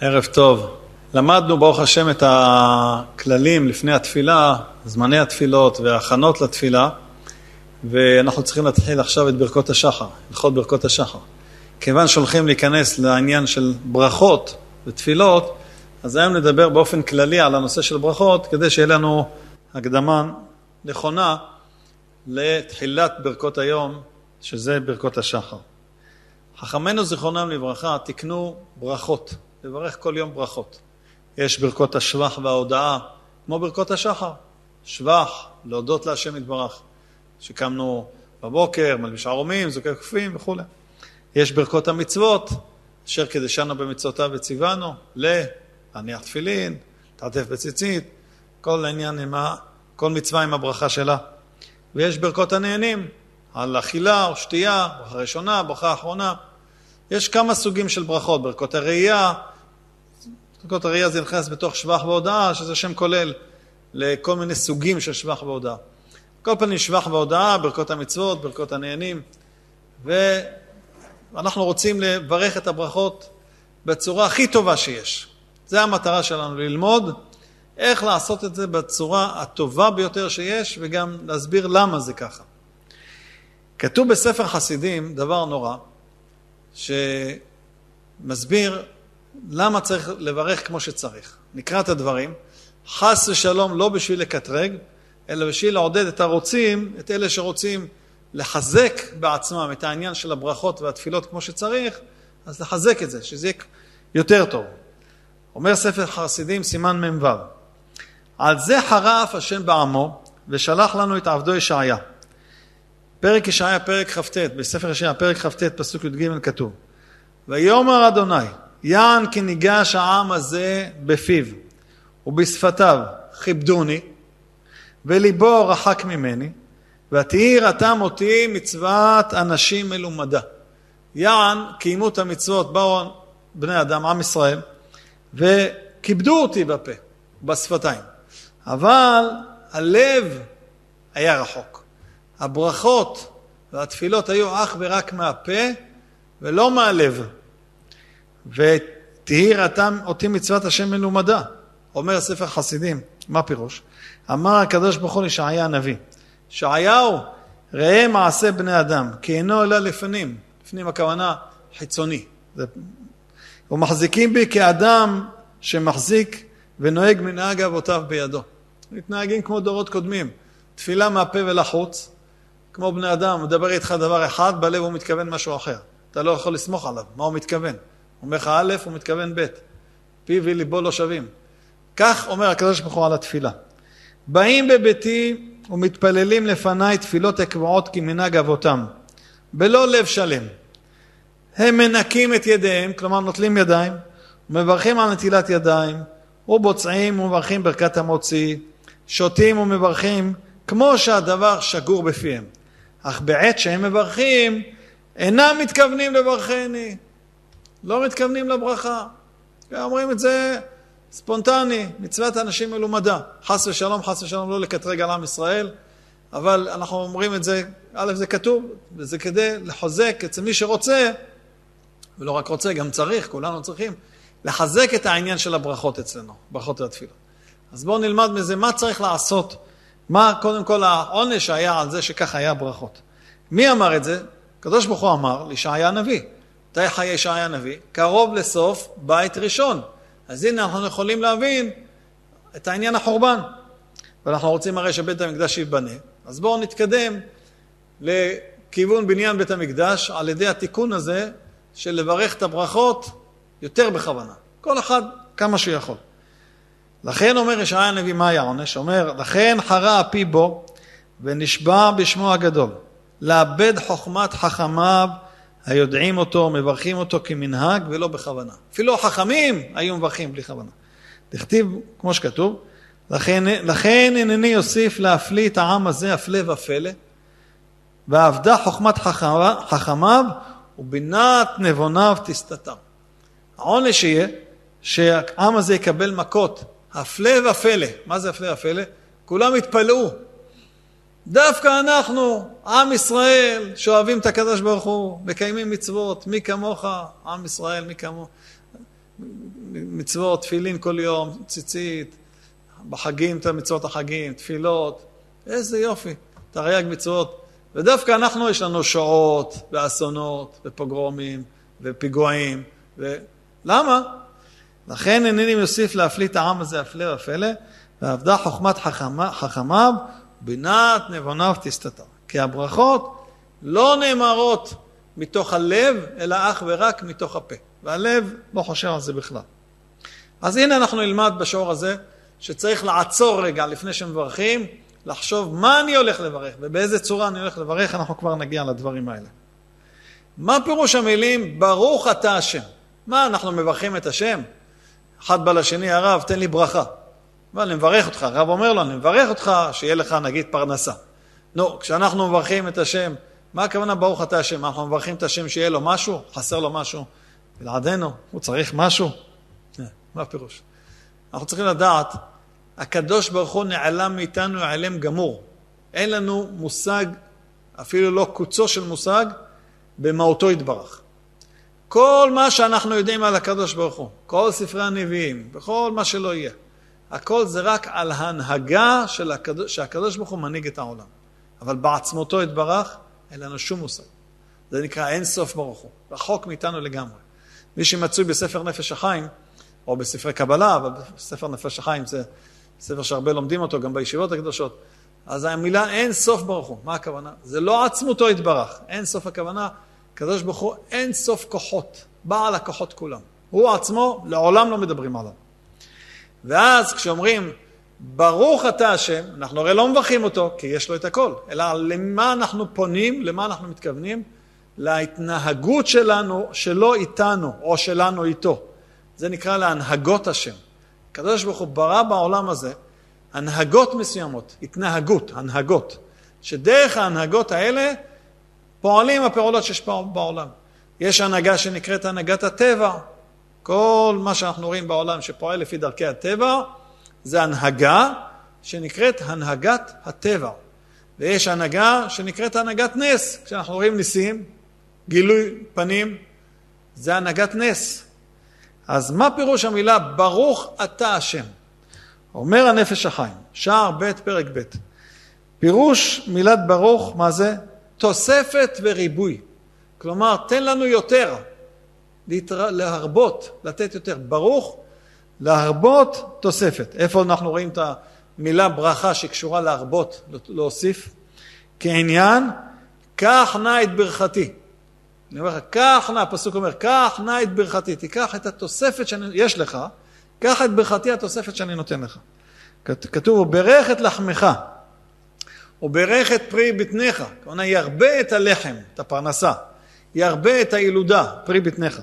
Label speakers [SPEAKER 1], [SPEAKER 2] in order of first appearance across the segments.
[SPEAKER 1] ערב טוב. למדנו ברוך השם את הכללים לפני התפילה, זמני התפילות וההכנות לתפילה, ואנחנו צריכים להתחיל עכשיו את ברכות השחר, הלכות ברכות השחר. כיוון שהולכים להיכנס לעניין של ברכות ותפילות, אז היום נדבר באופן כללי על הנושא של ברכות, כדי שיהיה לנו הקדמה נכונה לתחילת ברכות היום, שזה ברכות השחר. חכמינו זיכרונם לברכה תיקנו ברכות. לברך כל יום ברכות. יש ברכות השבח וההודאה, כמו ברכות השחר. שבח, להודות להשם יתברך. שקמנו בבוקר, מלביש ערומים, זוקי כפים וכו'. יש ברכות המצוות, אשר קדשנו במצוותיו וציוונו, להניח תפילין, תעטף בציצית, כל העניין עם ה... כל מצווה עם הברכה שלה. ויש ברכות הנהנים, על אכילה או שתייה, ברכה ראשונה, ברכה אחרונה. יש כמה סוגים של ברכות, ברכות הראייה, ברכות הראייה זה נכנס בתוך שבח והודאה, שזה שם כולל לכל מיני סוגים של שבח והודאה. כל פנים שבח והודאה, ברכות המצוות, ברכות הנהנים, ואנחנו רוצים לברך את הברכות בצורה הכי טובה שיש. זו המטרה שלנו, ללמוד איך לעשות את זה בצורה הטובה ביותר שיש, וגם להסביר למה זה ככה. כתוב בספר חסידים דבר נורא, שמסביר למה צריך לברך כמו שצריך. נקרא את הדברים. חס ושלום לא בשביל לקטרג, אלא בשביל לעודד את הרוצים, את אלה שרוצים לחזק בעצמם את העניין של הברכות והתפילות כמו שצריך, אז לחזק את זה, שזה יהיה יותר טוב. אומר ספר חסידים, סימן מ"ו: על זה חרף השם בעמו, ושלח לנו את עבדו ישעיה. פרק ישעיה, פרק כ"ט, בספר ישעיה, פרק כ"ט, פסוק י"ג כתוב: ויאמר אדוני, יען כי ניגש העם הזה בפיו ובשפתיו כיבדוני, וליבו רחק ממני, ותהי יראתם אותי מצוות אנשים מלומדה. יען קיימו את המצוות, באו בני אדם, עם ישראל, וכיבדו אותי בפה, בשפתיים. אבל הלב היה רחוק. הברכות והתפילות היו אך ורק מהפה ולא מהלב. ותהי ראתם אותי מצוות השם מלומדה. אומר ספר חסידים, מה פירוש? אמר הקדוש ברוך הוא לישעיה הנביא, שעיהו ראה מעשה בני אדם, כי אינו אלא לפנים, לפנים הכוונה חיצוני. זה... ומחזיקים בי כאדם שמחזיק ונוהג מנהג אבותיו בידו. מתנהגים כמו דורות קודמים, תפילה מהפה ולחוץ, כמו בני אדם, מדבר איתך דבר אחד, בלב הוא מתכוון משהו אחר. אתה לא יכול לסמוך עליו, מה הוא מתכוון? אומר לך א', הוא מתכוון ב', פיו וליבו לא שווים. כך אומר הקדוש ברוך הוא על התפילה. באים בביתי ומתפללים לפניי תפילות הקבועות כמנהג אבותם, בלא לב שלם. הם מנקים את ידיהם, כלומר נוטלים ידיים, ומברכים על נטילת ידיים, ובוצעים ומברכים ברכת המוציא, שותים ומברכים כמו שהדבר שגור בפיהם. אך בעת שהם מברכים, אינם מתכוונים לברכני. לא מתכוונים לברכה. אומרים את זה ספונטני, מצוות אנשים מלומדה. חס ושלום, חס ושלום לא לקטרג על עם ישראל, אבל אנחנו אומרים את זה, א', זה כתוב, וזה כדי לחזק אצל מי שרוצה, ולא רק רוצה, גם צריך, כולנו צריכים, לחזק את העניין של הברכות אצלנו, ברכות והתפילות. אז בואו נלמד מזה מה צריך לעשות, מה קודם כל העונש היה על זה שככה היה ברכות. מי אמר את זה? הקדוש ברוך הוא אמר לישעיה הנביא. מתי חי ישעיה הנביא? קרוב לסוף בית ראשון. אז הנה אנחנו יכולים להבין את העניין החורבן. ואנחנו רוצים הרי שבית המקדש ייבנה. אז בואו נתקדם לכיוון בניין בית המקדש על ידי התיקון הזה של לברך את הברכות יותר בכוונה. כל אחד כמה שיכול. לכן אומר ישעיה הנביא, מה היה העונש? אומר, לכן חרה אפי בו ונשבע בשמו הגדול, לאבד חוכמת חכמיו היודעים אותו, מברכים אותו כמנהג ולא בכוונה. אפילו החכמים היו מברכים בלי כוונה. תכתיב, כמו שכתוב, לכן, לכן הנני יוסיף להפליא את העם הזה הפלא ופלא, ואבדה חוכמת חכמיו ובינת נבוניו תסתתם. העונש יהיה שהעם הזה יקבל מכות, הפלא ופלא. מה זה הפלא ופלא? כולם יתפלאו. דווקא אנחנו, עם ישראל, שאוהבים את הקדוש ברוך הוא, מקיימים מצוות, מי כמוך, עם ישראל, מי כמוך. מצוות, תפילין כל יום, ציצית, בחגים, את מצוות החגים, תפילות, איזה יופי, תרי"ג מצוות. ודווקא אנחנו, יש לנו שואות, ואסונות, ופוגרומים, ופיגועים, ו... למה? לכן אינני מוסיף להפליא את העם הזה הפלא ופלא, ועבדה חוכמת חכמיו, בינת נבוניו תסתתר. כי הברכות לא נאמרות מתוך הלב, אלא אך ורק מתוך הפה. והלב לא חושב על זה בכלל. אז הנה אנחנו נלמד בשיעור הזה שצריך לעצור רגע לפני שמברכים, לחשוב מה אני הולך לברך ובאיזה צורה אני הולך לברך, אנחנו כבר נגיע לדברים האלה. מה פירוש המילים ברוך אתה השם? מה, אנחנו מברכים את השם? אחד בא לשני, הרב, תן לי ברכה. ואני מברך אותך, הרב אומר לו, אני מברך אותך, שיהיה לך נגיד פרנסה. נו, כשאנחנו מברכים את השם, מה הכוונה ברוך אתה השם? אנחנו מברכים את השם שיהיה לו משהו? חסר לו משהו? בלעדינו? הוא צריך משהו? אה, מה הפירוש? אנחנו צריכים לדעת, הקדוש ברוך הוא נעלם מאיתנו העלם גמור. אין לנו מושג, אפילו לא קוצו של מושג, במהותו יתברך. כל מה שאנחנו יודעים על הקדוש ברוך הוא, כל ספרי הנביאים, וכל מה שלא יהיה, הכל זה רק על הנהגה של הקדוש, שהקדוש ברוך הוא מנהיג את העולם. אבל בעצמותו יתברך, אין לנו שום מושג. זה נקרא אין סוף ברוך הוא, רחוק מאיתנו לגמרי. מי שמצוי בספר נפש החיים, או בספרי קבלה, אבל בספר נפש החיים זה ספר שהרבה לומדים אותו, גם בישיבות הקדושות, אז המילה אין סוף ברוך הוא, מה הכוונה? זה לא עצמותו יתברך, אין סוף הכוונה, הקדוש ברוך הוא אין סוף כוחות, בעל הכוחות כולם. הוא עצמו, לעולם לא מדברים עליו. ואז כשאומרים, ברוך אתה השם, אנחנו הרי לא מברכים אותו, כי יש לו את הכל, אלא למה אנחנו פונים, למה אנחנו מתכוונים? להתנהגות שלנו, שלו איתנו, או שלנו איתו. זה נקרא להנהגות השם. הקדוש ברוך הוא ברא בעולם הזה הנהגות מסוימות, התנהגות, הנהגות, שדרך ההנהגות האלה פועלים הפעולות שיש בעולם. יש הנהגה שנקראת הנהגת הטבע. כל מה שאנחנו רואים בעולם שפועל לפי דרכי הטבע, זה הנהגה שנקראת הנהגת הטבע. ויש הנהגה שנקראת הנהגת נס. כשאנחנו רואים ניסים, גילוי פנים, זה הנהגת נס. אז מה פירוש המילה ברוך אתה השם? אומר הנפש החיים, שער ב' פרק ב', פירוש מילת ברוך, מה זה? תוספת וריבוי. כלומר, תן לנו יותר, להתר... להרבות, לתת יותר. ברוך, להרבות תוספת. איפה אנחנו רואים את המילה ברכה שקשורה להרבות, להוסיף? כעניין, קח נא את ברכתי. אני אומר לך, קח נא, הפסוק אומר, קח נא את ברכתי, תיקח את התוספת שיש לך, קח את ברכתי התוספת שאני נותן לך. כתוב, וברך את לחמך, וברך את פרי בטניך, כלומר ירבה את הלחם, את הפרנסה, ירבה את הילודה, פרי בטניך.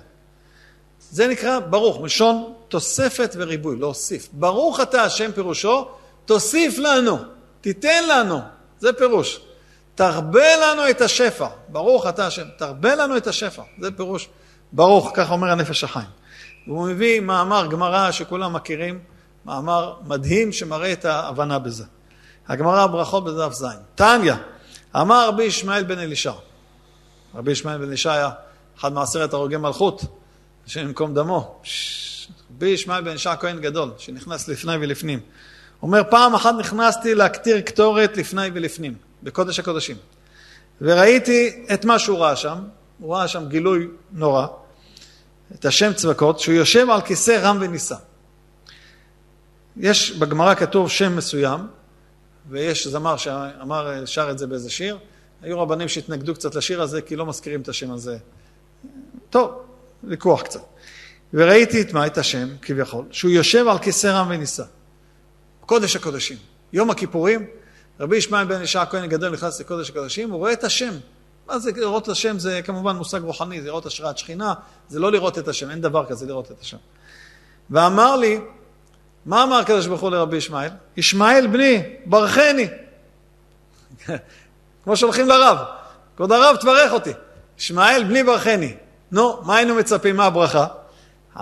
[SPEAKER 1] זה נקרא ברוך, מלשון תוספת וריבוי, להוסיף. ברוך אתה השם פירושו, תוסיף לנו, תיתן לנו, זה פירוש. תרבה לנו את השפע, ברוך אתה השם, תרבה לנו את השפע, זה פירוש ברוך, כך אומר הנפש החיים. והוא מביא מאמר גמרא שכולם מכירים, מאמר מדהים שמראה את ההבנה בזה. הגמרא ברכות בדף ז', תניא, אמר רבי ישמעאל בן אלישע, רבי ישמעאל בן אלישע היה אחד מעשרת הרוגי מלכות, השם ימקום דמו, רבי ישמעאל בן אלישע כהן גדול, שנכנס לפני ולפנים. אומר, פעם אחת נכנסתי להקטיר קטורת לפני ולפנים. בקודש הקודשים. וראיתי את מה שהוא ראה שם, הוא ראה שם גילוי נורא, את השם צבקות, שהוא יושב על כיסא רם ונישא. יש בגמרא כתוב שם מסוים, ויש זמר שאמר, שר את זה באיזה שיר. היו רבנים שהתנגדו קצת לשיר הזה, כי לא מזכירים את השם הזה. טוב, ויכוח קצת. וראיתי את מה? את השם, כביכול, שהוא יושב על כיסא רם ונישא. קודש הקודשים. יום הכיפורים, רבי ישמעאל בן ישע הכהן הגדול נכנס לקודש הקודשים, הוא רואה את השם. מה זה לראות את השם? זה כמובן מושג רוחני, זה לראות השראת שכינה, זה לא לראות את השם, אין דבר כזה לראות את השם. ואמר לי, מה אמר הקדוש ברוך הוא לרבי ישמעאל? ישמעאל בני, ברכני. כמו שהולכים לרב, כבוד הרב תברך אותי. ישמעאל בני ברכני. נו, מה היינו מצפים מהברכה?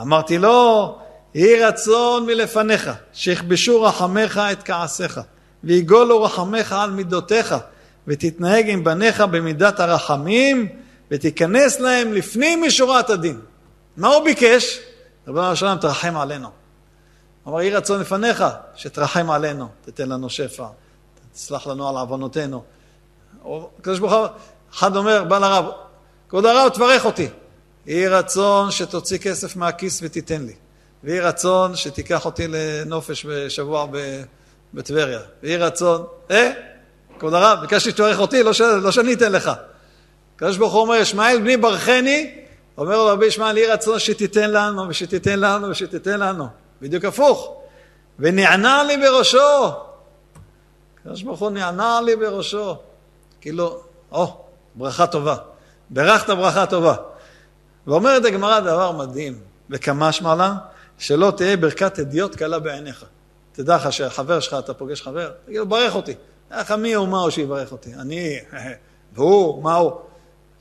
[SPEAKER 1] אמרתי לו, יהי רצון מלפניך, שיכבשו רחמך את כעסיך. ויגולו רחמך על מידותיך, ותתנהג עם בניך במידת הרחמים, ותיכנס להם לפנים משורת הדין. מה הוא ביקש? ריבונו של עולם, תרחם עלינו. אמר, יהי רצון לפניך, שתרחם עלינו, תתן לנו שפע, תסלח לנו על עוונותינו. הקדוש ברוך הוא, אחד אומר, בא לרב, כבוד הרב, תברך אותי. יהי רצון שתוציא כסף מהכיס ותיתן לי. ויהי רצון שתיקח אותי לנופש בשבוע בטבריה. ויהי רצון, אה, כבוד הרב, ביקשתי שתברך אותי, לא, ש... לא שאני אתן לך. הקדוש ברוך הוא אומר, ישמעאל בני ברכני, אומר לו רבי ישמעאל, יהי רצון שתיתן לנו ושתיתן לנו ושתיתן לנו. בדיוק הפוך. ונענה לי בראשו. הקדוש ברוך הוא נענה לי בראשו. כאילו, או, ברכה טובה. ברכת ברכה טובה. ואומרת הגמרא דבר מדהים, וכמה שמעלה, שלא תהיה ברכת אדיוט קלה בעיניך. תדע לך שחבר שלך, אתה פוגש חבר, תגיד לו, ברך אותי. איך מי הוא, מה הוא שיברך אותי? אני, והוא, מה הוא?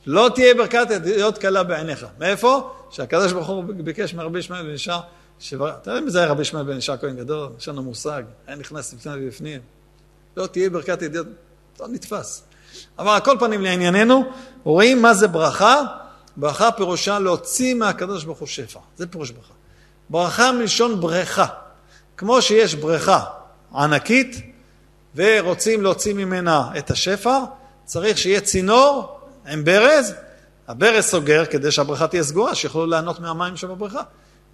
[SPEAKER 1] לא תהיה ברכת אדיוט קלה בעיניך. מאיפה? שהקדוש ברוך הוא ביקש מרבי ישמעאל בן ישר, אתה יודע מי זה היה רבי ישמעאל בן ישר כהן גדול? יש לנו מושג, היה נכנס לפני ובפנים. לא תהיה ברכת אדיוט, לא נתפס. אבל על כל פנים לענייננו, רואים מה זה ברכה. ברכה פירושה להוציא מהקדוש ברוך הוא שפע. זה פירוש ברכה. ברכה מלשון בריכה. כמו שיש בריכה ענקית ורוצים להוציא ממנה את השפע, צריך שיהיה צינור עם ברז, הברז סוגר כדי שהבריכה תהיה סגורה, שיוכלו ליהנות מהמים שבבריכה.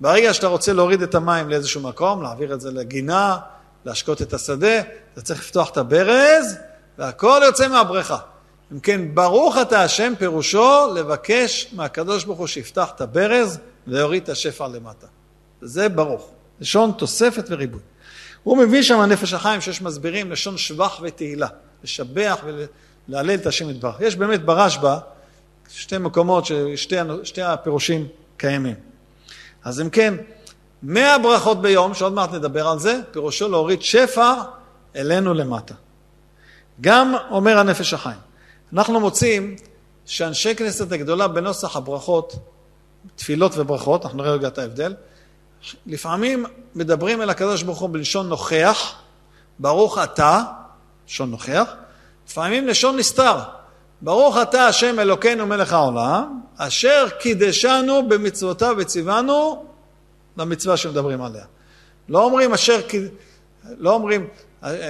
[SPEAKER 1] ברגע שאתה רוצה להוריד את המים לאיזשהו מקום, להעביר את זה לגינה, להשקות את השדה, אתה צריך לפתוח את הברז והכל יוצא מהבריכה. אם כן, ברוך אתה השם פירושו לבקש מהקדוש ברוך הוא שיפתח את הברז ויוריד את השפע למטה. זה ברוך. לשון תוספת וריבוי. הוא מביא שם הנפש החיים שיש מסבירים לשון שבח ותהילה, לשבח ולהלל את השם יתברך. יש באמת ברשב"א שתי מקומות ששתי הפירושים קיימים. אז אם כן, מאה ברכות ביום, שעוד מעט נדבר על זה, פירושו להוריד שפע אלינו למטה. גם אומר הנפש החיים. אנחנו מוצאים שאנשי כנסת הגדולה בנוסח הברכות, תפילות וברכות, אנחנו נראה רגע את ההבדל, לפעמים מדברים אל הקדוש ברוך הוא בלשון נוכח, ברוך אתה, לשון נוכח, לפעמים לשון נסתר, ברוך אתה השם אלוקינו מלך העולם, אשר קידשנו במצוותיו וציוונו למצווה שמדברים עליה. לא אומרים אשר, לא אומרים,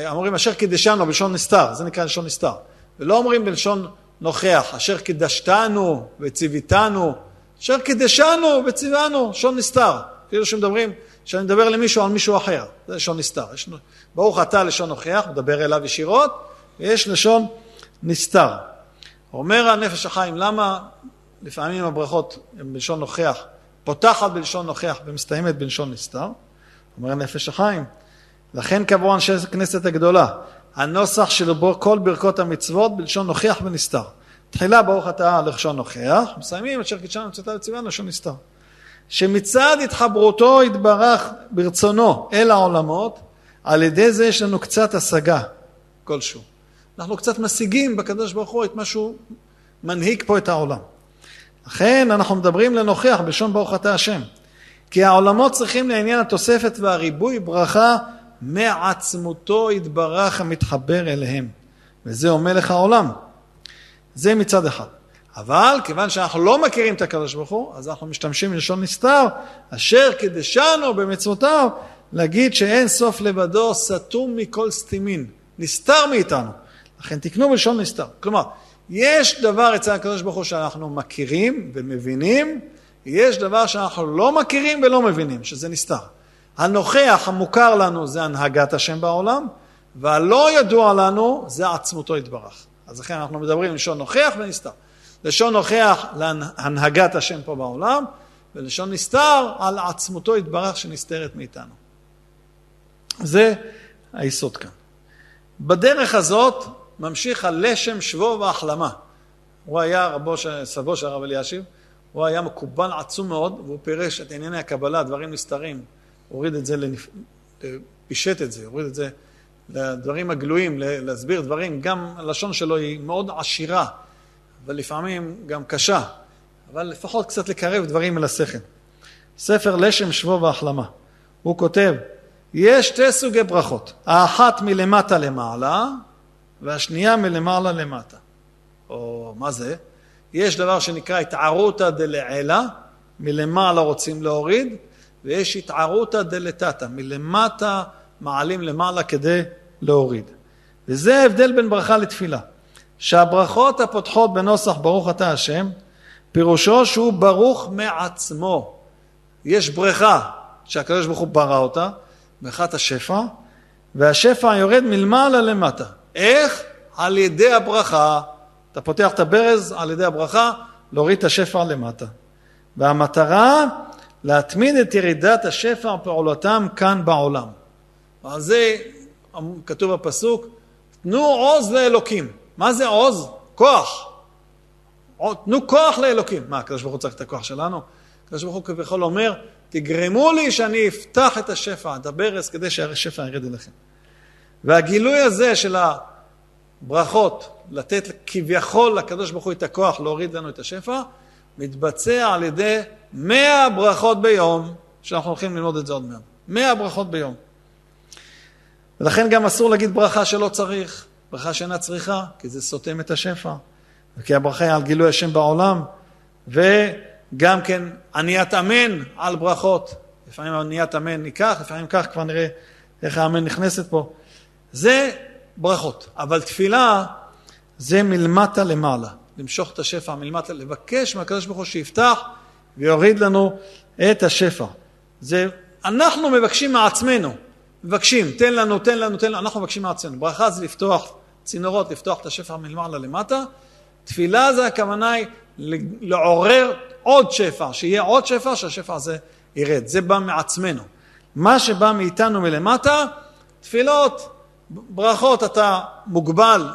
[SPEAKER 1] אומרים אשר קידשנו בלשון נסתר, זה נקרא לשון נסתר. ולא אומרים בלשון נוכח, אשר קידשתנו וציוויתנו, אשר קידשנו וציוונו, לשון נסתר. כאילו שמדברים, שאני מדבר למישהו על מישהו אחר, זה לשון נסתר. יש, ברוך אתה לשון נוכח, מדבר אליו ישירות, ויש לשון נסתר. אומר הנפש החיים, למה לפעמים הברכות הן בלשון נוכח, פותחת בלשון נוכח ומסתיימת בלשון נסתר? אומר נפש החיים, לכן קבעו אנשי הכנסת הגדולה, הנוסח של כל ברכות המצוות בלשון נוכח ונסתר. תחילה ברוך אתה לשון נוכח, מסיימים אשר קידשנו מצוותיו וציוונו לשון נסתר. שמצד התחברותו יתברך ברצונו אל העולמות, על ידי זה יש לנו קצת השגה כלשהו. אנחנו קצת משיגים בקדוש ברוך הוא את מה שהוא מנהיג פה את העולם. לכן אנחנו מדברים לנוכח בלשון ברוך אתה השם. כי העולמות צריכים לעניין התוספת והריבוי ברכה מעצמותו יתברך המתחבר אליהם. וזהו מלך העולם. זה מצד אחד. אבל כיוון שאנחנו לא מכירים את הקדוש ברוך הוא, אז אנחנו משתמשים בלשון נסתר, אשר קידשנו במצוותיו, להגיד שאין סוף לבדו סתום מכל סתימין, נסתר מאיתנו. לכן תקנו בלשון נסתר. כלומר, יש דבר אצל הקדוש ברוך הוא שאנחנו מכירים ומבינים, יש דבר שאנחנו לא מכירים ולא מבינים, שזה נסתר. הנוכח המוכר לנו זה הנהגת השם בעולם, והלא ידוע לנו זה עצמותו יתברך. אז לכן אנחנו מדברים לשון נוכח ונסתר. לשון נוכח להנהגת השם פה בעולם, ולשון נסתר על עצמותו יתברך שנסתרת מאיתנו. זה היסוד כאן. בדרך הזאת ממשיך הלשם שבו והחלמה. הוא היה רבו, סבו של הרב אלישיב, הוא היה מקובל עצום מאוד, והוא פירש את ענייני הקבלה, דברים נסתרים. הוריד את זה, לנפ... פישט את זה, הוריד את זה לדברים הגלויים, להסביר דברים, גם הלשון שלו היא מאוד עשירה, אבל לפעמים גם קשה, אבל לפחות קצת לקרב דברים אל השכל. ספר לשם שבו והחלמה. הוא כותב, יש שתי סוגי ברכות, האחת מלמטה למעלה והשנייה מלמעלה למטה. או מה זה? יש דבר שנקרא התערותא דלעילא, מלמעלה רוצים להוריד, ויש התערותא דלתתא, מלמטה מעלים למעלה כדי להוריד. וזה ההבדל בין ברכה לתפילה. שהברכות הפותחות בנוסח ברוך אתה השם, פירושו שהוא ברוך מעצמו. יש בריכה שהקדוש ברוך הוא ברא אותה, ברכת השפע, והשפע יורד מלמעלה למטה. איך? על ידי הברכה. אתה פותח את הברז על ידי הברכה, להוריד את השפע למטה. והמטרה, להתמיד את ירידת השפע ופעולתם כאן בעולם. על זה כתוב בפסוק, תנו עוז לאלוקים. מה זה עוז? כוח. תנו כוח לאלוקים. מה, הקדוש ברוך הוא צריך את הכוח שלנו? הקדוש ברוך הוא כביכול אומר, תגרמו לי שאני אפתח את השפע, את הברז, כדי שהשפע ירד אליכם. והגילוי הזה של הברכות, לתת כביכול לקדוש ברוך הוא את הכוח להוריד לנו את השפע, מתבצע על ידי מאה ברכות ביום, שאנחנו הולכים ללמוד את זה עוד מעט. מאה ברכות ביום. ולכן גם אסור להגיד ברכה שלא צריך, ברכה שאינה צריכה, כי זה סותם את השפע. וכי הברכה היא על גילוי השם בעולם, וגם כן עניית אמן על ברכות. לפעמים עניית אמן ניקח, לפעמים כך, כבר נראה איך האמן נכנסת פה. זה ברכות. אבל תפילה זה מלמטה למעלה. למשוך את השפע מלמטה, לבקש מהקדוש ברוך הוא שיפתח ויוריד לנו את השפע. זה, אנחנו מבקשים מעצמנו, מבקשים, תן לנו, תן לנו, תן לנו, אנחנו מבקשים מעצמנו. ברכה זה לפתוח צינורות, לפתוח את השפע מלמעלה למטה. תפילה זה הכוונה היא לעורר עוד שפע, שיהיה עוד שפע, שהשפע הזה ירד. זה בא מעצמנו. מה שבא מאיתנו מלמטה, תפילות, ברכות אתה מוגבל,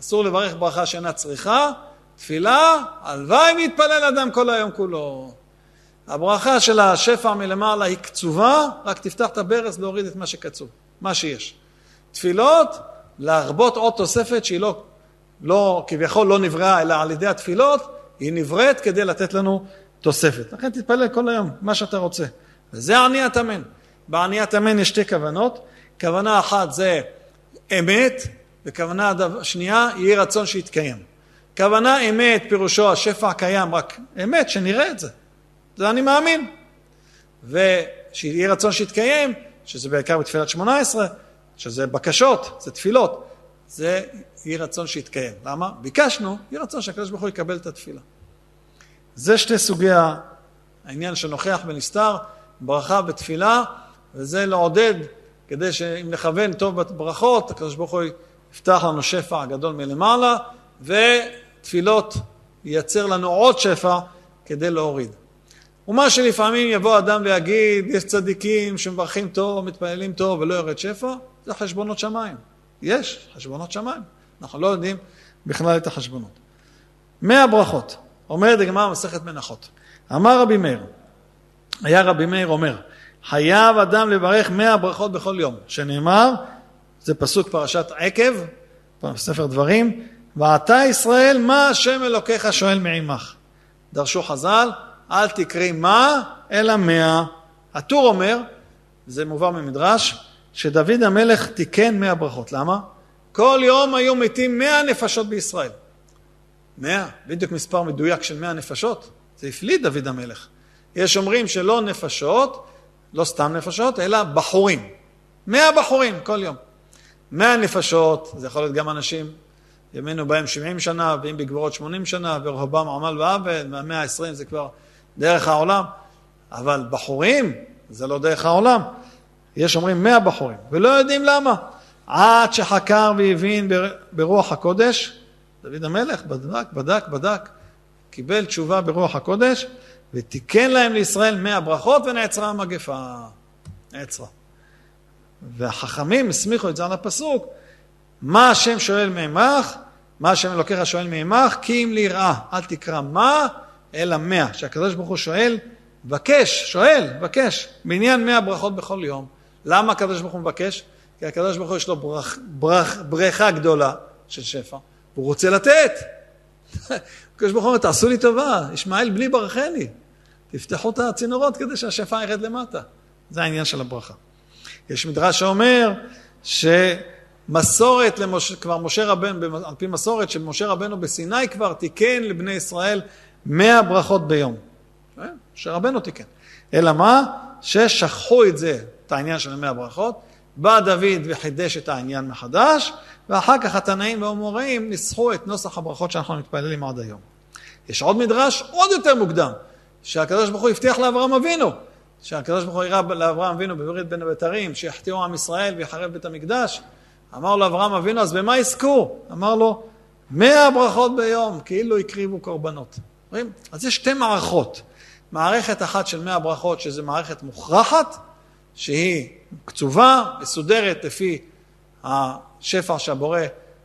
[SPEAKER 1] אסור לברך ברכה שאינה צריכה, תפילה, הלוואי ויתפלל אדם כל היום כולו. הברכה של השפע מלמעלה היא קצובה, רק תפתח את הברז להוריד את מה שקצוב, מה שיש. תפילות, להרבות עוד תוספת שהיא לא, לא, כביכול לא נבראה, אלא על ידי התפילות, היא נבראת כדי לתת לנו תוספת. לכן תתפלל כל היום, מה שאתה רוצה. וזה עניית אמן. בעניית אמן יש שתי כוונות. כוונה אחת זה אמת, וכוונה שנייה, יהי רצון שיתקיים. כוונה אמת, פירושו השפע קיים, רק אמת, שנראה את זה. זה אני מאמין. ושיהיה רצון שיתקיים, שזה בעיקר בתפילת שמונה עשרה, שזה בקשות, זה תפילות, זה יהי רצון שיתקיים. למה? ביקשנו, יהי רצון שהקדוש ברוך הוא יקבל את התפילה. זה שתי סוגי העניין שנוכח ונסתר, ברכה ותפילה, וזה לעודד, כדי שאם נכוון טוב בברכות, הקדוש ברוך הוא יפתח לנו שפע גדול מלמעלה, ותפילות ייצר לנו עוד שפע כדי להוריד. ומה שלפעמים יבוא אדם ויגיד, יש צדיקים שמברכים טוב, מתפללים טוב ולא יורד שפע, זה חשבונות שמיים. יש חשבונות שמיים. אנחנו לא יודעים בכלל את החשבונות. מאה ברכות. אומרת הגמרא מסכת מנחות. אמר רבי מאיר, היה רבי מאיר אומר, חייב אדם לברך מאה ברכות בכל יום, שנאמר, זה פסוק פרשת עקב, ספר דברים, ואתה ישראל, מה השם אלוקיך שואל מעמך. דרשו חז"ל, אל תקרי מה, אלא מאה. הטור אומר, זה מובא ממדרש, שדוד המלך תיקן מאה ברכות. למה? כל יום היו מתים מאה נפשות בישראל. מאה, בדיוק מספר מדויק של מאה נפשות. זה הפליט דוד המלך. יש אומרים שלא נפשות, לא סתם נפשות, אלא בחורים. מאה בחורים כל יום. מאה נפשות, זה יכול להיות גם אנשים, ימינו בהם שבעים שנה, ואם בגבורות שמונים שנה, ורובם עמל ועוול, והמאה העשרים זה כבר דרך העולם, אבל בחורים זה לא דרך העולם. יש אומרים מאה בחורים, ולא יודעים למה. עד שחקר והבין ברוח הקודש, דוד המלך בדק, בדק, בדק, קיבל תשובה ברוח הקודש, ותיקן להם לישראל מאה ברכות ונעצרה המגפה. נעצרה. והחכמים הסמיכו את זה על הפסוק, מה השם שואל מעמך, מה השם אלוקיך שואל מעמך, כי אם ליראה, אל תקרא מה, אלא מאה. שהקדוש ברוך הוא שואל, בקש, שואל, בקש, בעניין מאה ברכות בכל יום. למה הקדוש ברוך הוא מבקש? כי הקדוש ברוך הוא יש לו ברכ, ברכ, בריכה גדולה של שפע, והוא רוצה לתת. הקדוש ברוך הוא אומר, תעשו לי טובה, ישמעאל בני ברכני. תפתחו את הצינורות כדי שהשפע ירד למטה. זה העניין של הברכה. יש מדרש שאומר שמסורת, למש... כבר משה רבנו, על פי מסורת שמשה רבנו בסיני כבר תיקן לבני ישראל מאה ברכות ביום. אה? משה רבנו תיקן. אלא מה? ששכחו את זה, את העניין של מאה ברכות, בא דוד וחידש את העניין מחדש, ואחר כך התנאים והאמוראים ניסחו את נוסח הברכות שאנחנו מתפללים עד היום. יש עוד מדרש עוד יותר מוקדם, שהקדוש ברוך הוא הבטיח לאברהם אבינו, שהקדוש ברוך הוא הראה לאברהם אבינו בברית בין הבתרים, שיחטיאו עם ישראל ויחרב בית המקדש. אמר לו אברהם אבינו, אז במה יזכו? אמר לו, מאה ברכות ביום, כאילו הקריבו קורבנות. אז יש שתי מערכות. מערכת אחת של מאה ברכות, שזו מערכת מוכרחת, שהיא קצובה, מסודרת לפי השפע שהבורא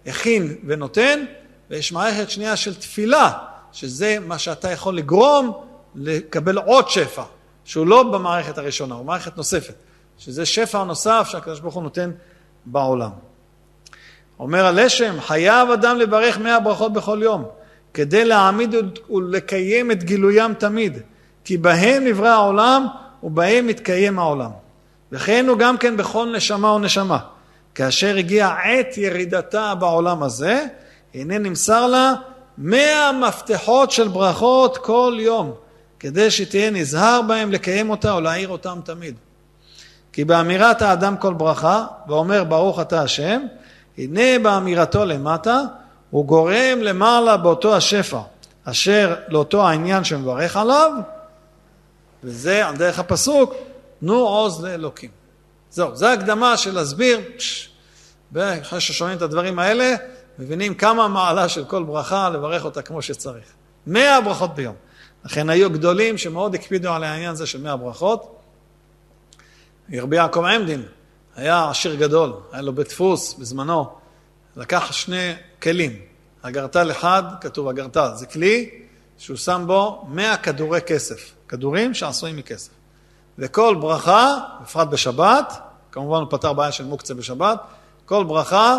[SPEAKER 1] הכין ונותן, ויש מערכת שנייה של תפילה, שזה מה שאתה יכול לגרום לקבל עוד שפע, שהוא לא במערכת הראשונה, הוא מערכת נוספת, שזה שפע נוסף שהקדוש ברוך הוא נותן בעולם. אומר הלשם, חייב אדם לברך מאה ברכות בכל יום, כדי להעמיד ולקיים את גילוים תמיד, כי בהם נברא העולם ובהם מתקיים העולם. וכן הוא גם כן בכל נשמה ונשמה. כאשר הגיעה עת ירידתה בעולם הזה, הנה נמסר לה מאה מפתחות של ברכות כל יום, כדי שתהיה נזהר בהם לקיים אותה או להעיר אותם תמיד. כי באמירת האדם כל ברכה, ואומר ברוך אתה השם, הנה באמירתו למטה, הוא גורם למעלה באותו השפע, אשר לאותו העניין שמברך עליו, וזה על דרך הפסוק, תנו עוז לאלוקים. זהו, זו הקדמה של להסביר, אחרי ששומעים את הדברים האלה, מבינים כמה מעלה של כל ברכה, לברך אותה כמו שצריך. מאה ברכות ביום. לכן היו גדולים שמאוד הקפידו על העניין הזה של מאה ברכות. רבי יעקב עמדין היה עשיר גדול, היה לו בית דפוס בזמנו, לקח שני כלים, אגרטל אחד, כתוב אגרטל, זה כלי שהוא שם בו מאה כדורי כסף, כדורים שעשויים מכסף. וכל ברכה, בפרט בשבת, כמובן הוא פתר בעיה של מוקצה בשבת, כל ברכה,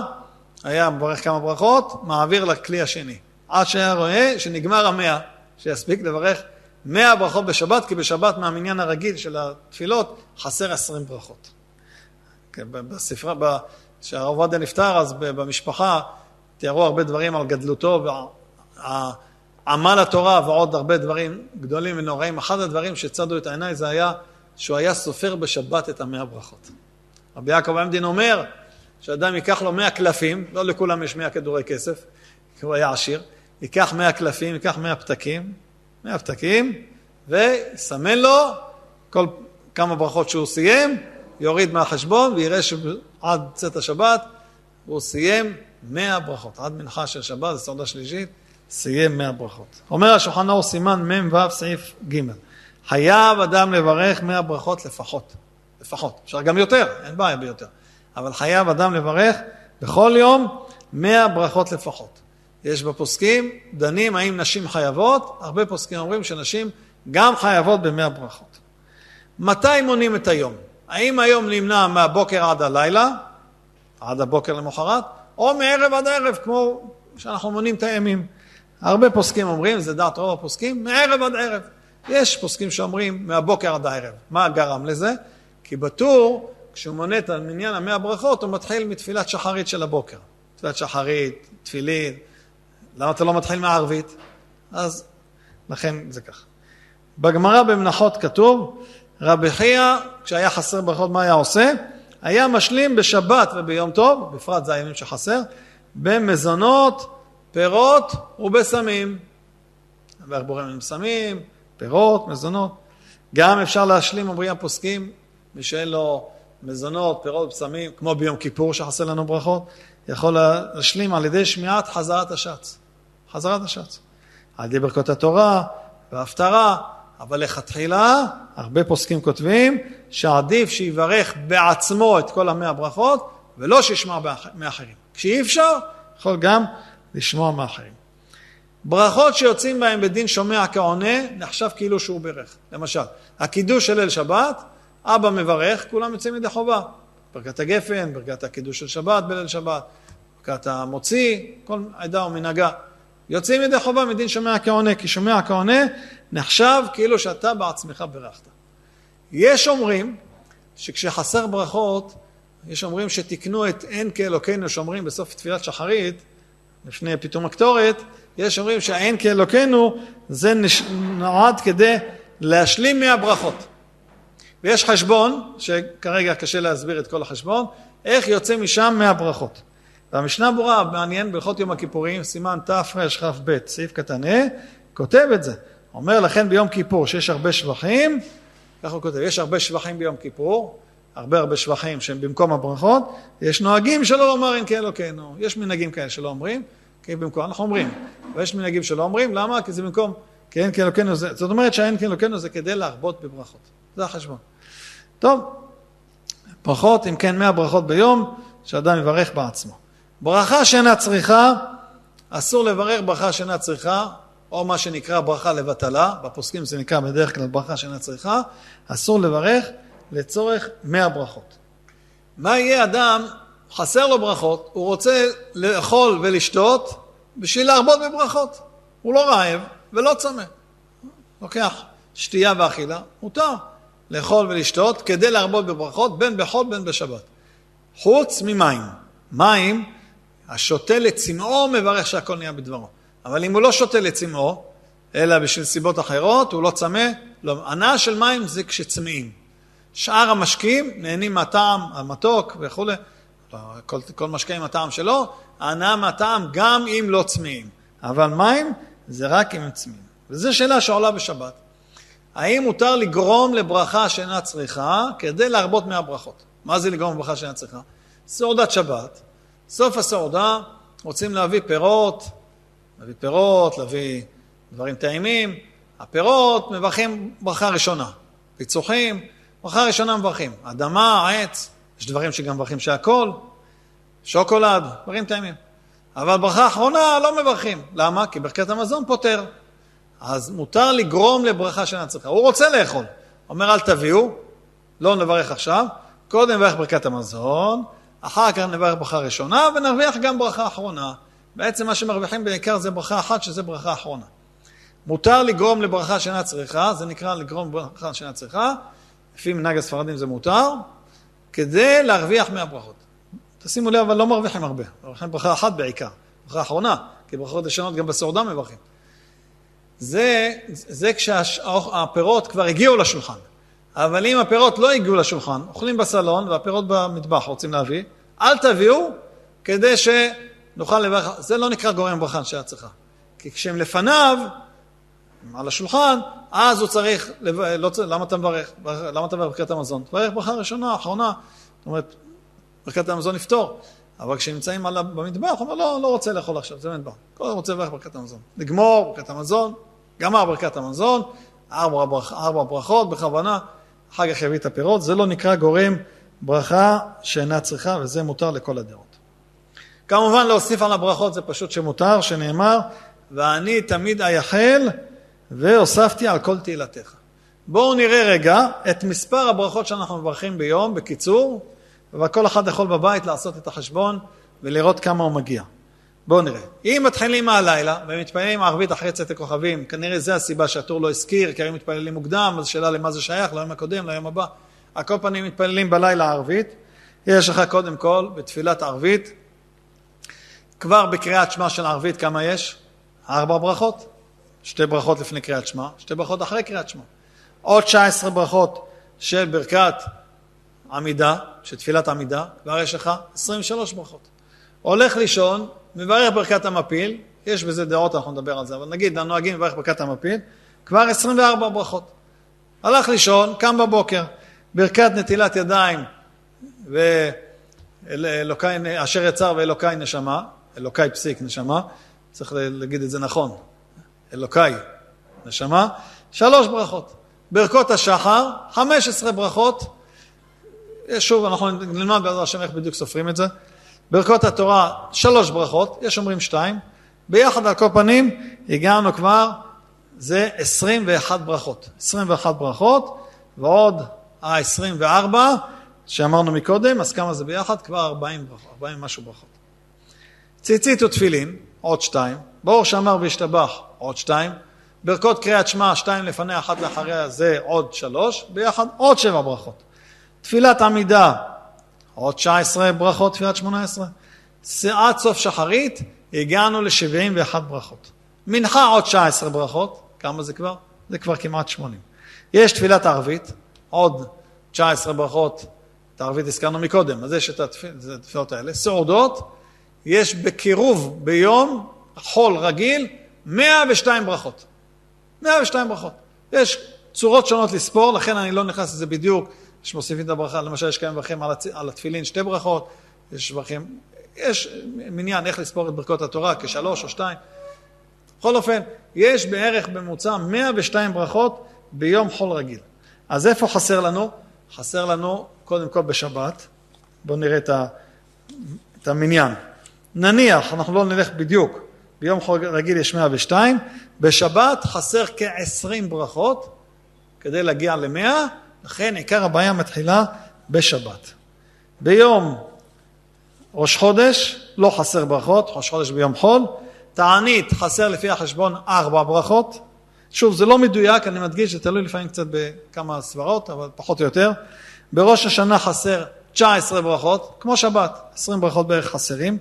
[SPEAKER 1] היה מברך כמה ברכות, מעביר לכלי השני. עד שהיה רואה שנגמר המאה, שיספיק לברך מאה ברכות בשבת, כי בשבת מהמניין הרגיל של התפילות חסר עשרים ברכות. כן, בספרה, כשהרב עובדיה נפטר, אז במשפחה תיארו הרבה דברים על גדלותו ועמל התורה ועוד הרבה דברים גדולים ונוראים. אחד הדברים שצדו את העיניי זה היה שהוא היה סופר בשבת את המאה ברכות. רבי יעקב עמדין אומר שאדם ייקח לו מאה קלפים, לא לכולם יש מאה כדורי כסף, כי הוא היה עשיר, ייקח מאה קלפים, ייקח מאה פתקים, מאה פתקים, ויסמן לו כל כמה ברכות שהוא סיים, יוריד מהחשבון ויראה שעד צאת השבת הוא סיים מאה ברכות. עד מנחה של שבת, זו סעודה שלישית, סיים מאה ברכות. אומר השולחן אור סימן מ"ו סעיף ג' חייב אדם לברך מאה ברכות לפחות. לפחות. אפשר גם יותר, אין בעיה ביותר. אבל חייב אדם לברך בכל יום מאה ברכות לפחות. יש בפוסקים, דנים האם נשים חייבות, הרבה פוסקים אומרים שנשים גם חייבות במאה ברכות. מתי מונים את היום? האם היום נמנע מהבוקר עד הלילה, עד הבוקר למחרת, או מערב עד ערב, כמו שאנחנו מונים את הימים. הרבה פוסקים אומרים, זה דעת רוב הפוסקים, מערב עד ערב. יש פוסקים שאומרים מהבוקר עד הערב. מה גרם לזה? כי בטור, כשהוא מונה את מניין המאה ברכות, הוא מתחיל מתפילת שחרית של הבוקר. תפילת שחרית, תפילין. למה אתה לא מתחיל מהערבית? אז לכן זה כך. בגמרא במנחות כתוב, רבי חייא, כשהיה חסר ברכות, מה היה עושה? היה משלים בשבת וביום טוב, בפרט זה הימים שחסר, במזונות, פירות ובסמים. ואיך בוראים עם סמים, פירות, מזונות. גם אפשר להשלים, אומרים הפוסקים, מי שאין לו מזונות, פירות, בשמים, כמו ביום כיפור שחסר לנו ברכות, יכול להשלים על ידי שמיעת חזרת השץ. חזרת השץ. על ידי ברכות התורה וההפטרה, אבל לכתחילה, הרבה פוסקים כותבים שעדיף שיברך בעצמו את כל המאה ברכות, ולא שישמע מאחרים. כשאי אפשר, יכול גם לשמוע מאחרים. ברכות שיוצאים בהן בדין שומע כעונה, נחשב כאילו שהוא ברך. למשל, הקידוש של ליל שבת, אבא מברך, כולם יוצאים ידי חובה. ברכת הגפן, ברכת הקידוש של שבת בליל שבת, ברכת המוציא, כל עדה ומנהגה. יוצאים ידי חובה מדין שומע כעונה, כי שומע כעונה נחשב כאילו שאתה בעצמך ברכת. יש אומרים שכשחסר ברכות, יש אומרים שתיקנו את אין כאלוקינו שאומרים בסוף תפילת שחרית, לפני פתאום הקטורת, יש אומרים שהאין כאלוקינו זה נועד כדי להשלים מהברכות. ויש חשבון, שכרגע קשה להסביר את כל החשבון, איך יוצא משם מהברכות. והמשנה ברורה, מעניין, בהלכות יום הכיפורים, סימן תרכ"ב, סעיף קטן ה', כותב את זה. אומר לכן ביום כיפור שיש הרבה שבחים, ככה הוא כותב, יש הרבה שבחים ביום כיפור, הרבה הרבה שבחים שהם במקום הברכות, יש נוהגים שלא לומר אין כאלוקינו, יש מנהגים כאלה שלא אומרים, כי במקום, אנחנו אומרים, ויש מנהגים שלא אומרים, למה? כי זה במקום, כי אין כאלוקינו זה, זאת אומרת שהאין כאלוקינו זה כדי להרבות בברכות, זה החשבון. טוב, ברכות, אם כן, 100 ברכות ביום, שאדם יברך בעצמו. ברכה שאינה צריכה, אסור לברך ברכה שאינה צריכה, או מה שנקרא ברכה לבטלה, בפוסקים זה נקרא בדרך כלל ברכה שאינה צריכה, אסור לברך לצורך מאה ברכות. מה יהיה אדם, חסר לו ברכות, הוא רוצה לאכול ולשתות בשביל להרבות בברכות. הוא לא רעב ולא צמא. לוקח שתייה ואכילה, מותר לאכול ולשתות כדי להרבות בברכות בין בחול בין בשבת. חוץ ממים. מים, השותה לצמאו מברך שהכל נהיה בדברו. אבל אם הוא לא שותה לצמאו, אלא בשביל סיבות אחרות, הוא לא צמא, לא. הנאה של מים זה כשצמאים. שאר המשקים נהנים מהטעם המתוק וכולי, כל, כל משקה עם הטעם שלו, ההנאה מהטעם גם אם לא צמאים. אבל מים זה רק אם הם צמאים. וזו שאלה שעולה בשבת. האם מותר לגרום לברכה שאינה צריכה כדי להרבות מהברכות? מה זה לגרום לברכה שאינה צריכה? סעודת שבת, סוף הסעודה רוצים להביא פירות, להביא פירות, להביא דברים טעימים. הפירות מברכים ברכה ראשונה. פיצוחים, ברכה ראשונה מברכים. אדמה, עץ, יש דברים שגם מברכים שהכל, שוקולד, דברים טעימים. אבל ברכה אחרונה לא מברכים. למה? כי ברכת המזון פותר. אז מותר לגרום לברכה שאינה צריכה. הוא רוצה לאכול. אומר אל תביאו, לא נברך עכשיו, קודם נברך ברכת המזון, אחר כך נברך ברכה ראשונה ונרוויח גם ברכה אחרונה. בעצם מה שמרוויחים בעיקר זה ברכה אחת, שזה ברכה אחרונה. מותר לגרום לברכה שאינה צריכה, זה נקרא לגרום לברכה שאינה צריכה, לפי מנהג הספרדים זה מותר, כדי להרוויח מהברכות. תשימו לב, אבל לא מרוויחים הרבה, מרוויחים ברכה אחת בעיקר, ברכה אחרונה, כי ברכות ראשונות גם בסעודה מברכים. זה, זה כשהפירות כבר הגיעו לשולחן. אבל אם הפירות לא הגיעו לשולחן, אוכלים בסלון והפירות במטבח רוצים להביא, אל תביאו כדי שנוכל לברך, זה לא נקרא גורם ברכה שאת צריכה. כי כשהם לפניו, על השולחן, אז הוא צריך, לא, למה אתה מברך? למה אתה מברך ברכת המזון? תברך ברכה ראשונה, אחרונה. זאת אומרת, ברכת המזון יפתור. אבל כשנמצאים על, במטבח, הוא אומר, לא, לא רוצה לאכול עכשיו, זה מטבח. כל הזמן רוצה לברך ברכת המזון. לגמור ברכת המזון, גמר ברכת המזון, ארבע, ברכ, ארבע ברכות בכוונה, אחר כך יביא את הפירות, זה לא נקרא גורם ברכה שאינה צריכה, וזה מותר לכל הדעות. כמובן להוסיף על הברכות זה פשוט שמותר, שנאמר, ואני תמיד אייחל והוספתי על כל תהילתך. בואו נראה רגע את מספר הברכות שאנחנו מברכים ביום, בקיצור, וכל אחד יכול בבית לעשות את החשבון ולראות כמה הוא מגיע. בואו נראה. אם מתחילים מהלילה ומתפללים ערבית אחרי צאת הכוכבים, כנראה זה הסיבה שהטור לא הזכיר, כי היו מתפללים מוקדם, אז שאלה למה זה שייך, ליום הקודם, ליום הבא. על כל פנים מתפללים בלילה ערבית. יש לך קודם כל בתפילת ערבית, כבר בקריאת שמע של ערבית כמה יש? ארבע ברכות. שתי ברכות לפני קריאת שמע, שתי ברכות אחרי קריאת שמע. עוד 19 ברכות של ברכת עמידה, של תפילת עמידה, כבר יש לך 23 ברכות. הולך לישון, מברך ברכת המפיל, יש בזה דעות, אנחנו נדבר על זה, אבל נגיד, הנוהגים מברך ברכת המפיל, כבר 24 ברכות. הלך לישון, קם בבוקר, ברכת נטילת ידיים, ואלוקי, אשר יצר ואלוקי נשמה, אלוקי פסיק נשמה, צריך להגיד את זה נכון, אלוקי נשמה, שלוש ברכות. ברכות השחר, 15 ברכות, שוב, אנחנו נלמד בעזרת השם איך בדיוק סופרים את זה. ברכות התורה, שלוש ברכות, יש אומרים שתיים. ביחד על כל פנים, הגענו כבר, זה 21 ברכות. 21 ברכות, ועוד ה-24 שאמרנו מקודם, אז כמה זה ביחד? כבר 40 ברכות, 40 משהו ברכות. ציצית ותפילין, עוד שתיים. ברוך שאמר והשתבח, עוד שתיים. ברכות קריאת שמע, שתיים לפניה, אחת לאחריה, זה עוד שלוש. ביחד עוד שבע ברכות. תפילת עמידה, עוד 19 ברכות, תפילת 18. עד סוף שחרית הגענו ל-71 ברכות. מנחה עוד 19 ברכות, כמה זה כבר? זה כבר כמעט 80. יש תפילת ערבית, עוד 19 ברכות, את הערבית הזכרנו מקודם, אז יש את התפילות האלה. סעודות, יש בקירוב ביום, חול רגיל, 102 ברכות. 102 ברכות. יש צורות שונות לספור, לכן אני לא נכנס לזה בדיוק. יש מוסיפים את הברכה, למשל יש כמה מברכים על, הצ... על התפילין שתי ברכות, יש מברכים, יש מניין איך לספור את ברכות התורה, כשלוש או שתיים. בכל אופן, יש בערך בממוצע 102 ברכות ביום חול רגיל. אז איפה חסר לנו? חסר לנו קודם כל בשבת. בואו נראה את, ה... את המניין. נניח, אנחנו לא נלך בדיוק, ביום חול רגיל יש 102, בשבת חסר כ-20 ברכות כדי להגיע ל-100, לכן עיקר הבעיה מתחילה בשבת. ביום ראש חודש לא חסר ברכות, ראש חודש ביום חול, תענית חסר לפי החשבון ארבע ברכות, שוב זה לא מדויק, אני מדגיש, זה תלוי לפעמים קצת בכמה סברות, אבל פחות או יותר. בראש השנה חסר 19 ברכות, כמו שבת, 20 ברכות בערך חסרים.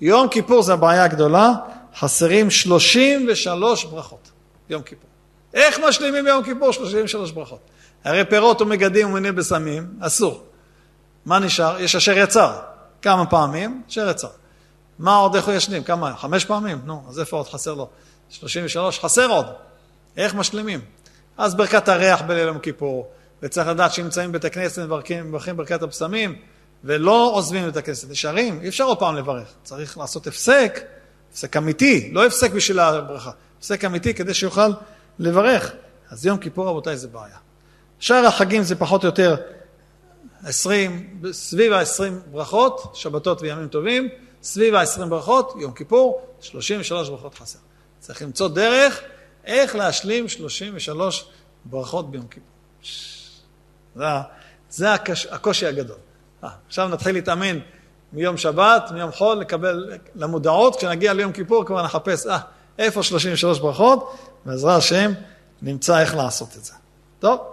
[SPEAKER 1] יום כיפור זה הבעיה הגדולה, חסרים 33 ברכות, יום כיפור. איך משלימים ביום כיפור 33 ברכות? הרי פירות ומגדים ומני בשמים, אסור. מה נשאר? יש אשר יצר. כמה פעמים? אשר יצר. מה עוד איך הוא ישלים? כמה? חמש פעמים? נו, אז איפה עוד חסר לו? 33? חסר עוד. איך משלימים? אז ברכת הריח בליל יום כיפור, וצריך לדעת שנמצאים בבית הכנסת מברכים ברכת הבשמים, ולא עוזבים את הכנסת, נשארים, אי אפשר עוד פעם לברך, צריך לעשות הפסק, הפסק אמיתי, לא הפסק בשביל הברכה, הפסק אמיתי כדי שיוכל לברך. אז יום כיפור רבותיי זה בעיה. שאר החגים זה פחות או יותר 20, סביב ה-20 ברכות, שבתות וימים טובים, סביב ה-20 ברכות, יום כיפור, 33 ברכות חסר. צריך למצוא דרך איך להשלים 33 ברכות ביום כיפור. זה, זה הקש, הקושי הגדול. אה, עכשיו נתחיל להתאמן מיום שבת, מיום חול, לקבל למודעות, כשנגיע ליום כיפור כבר נחפש, אה, איפה 33 ברכות, בעזרת השם נמצא איך לעשות את זה. טוב,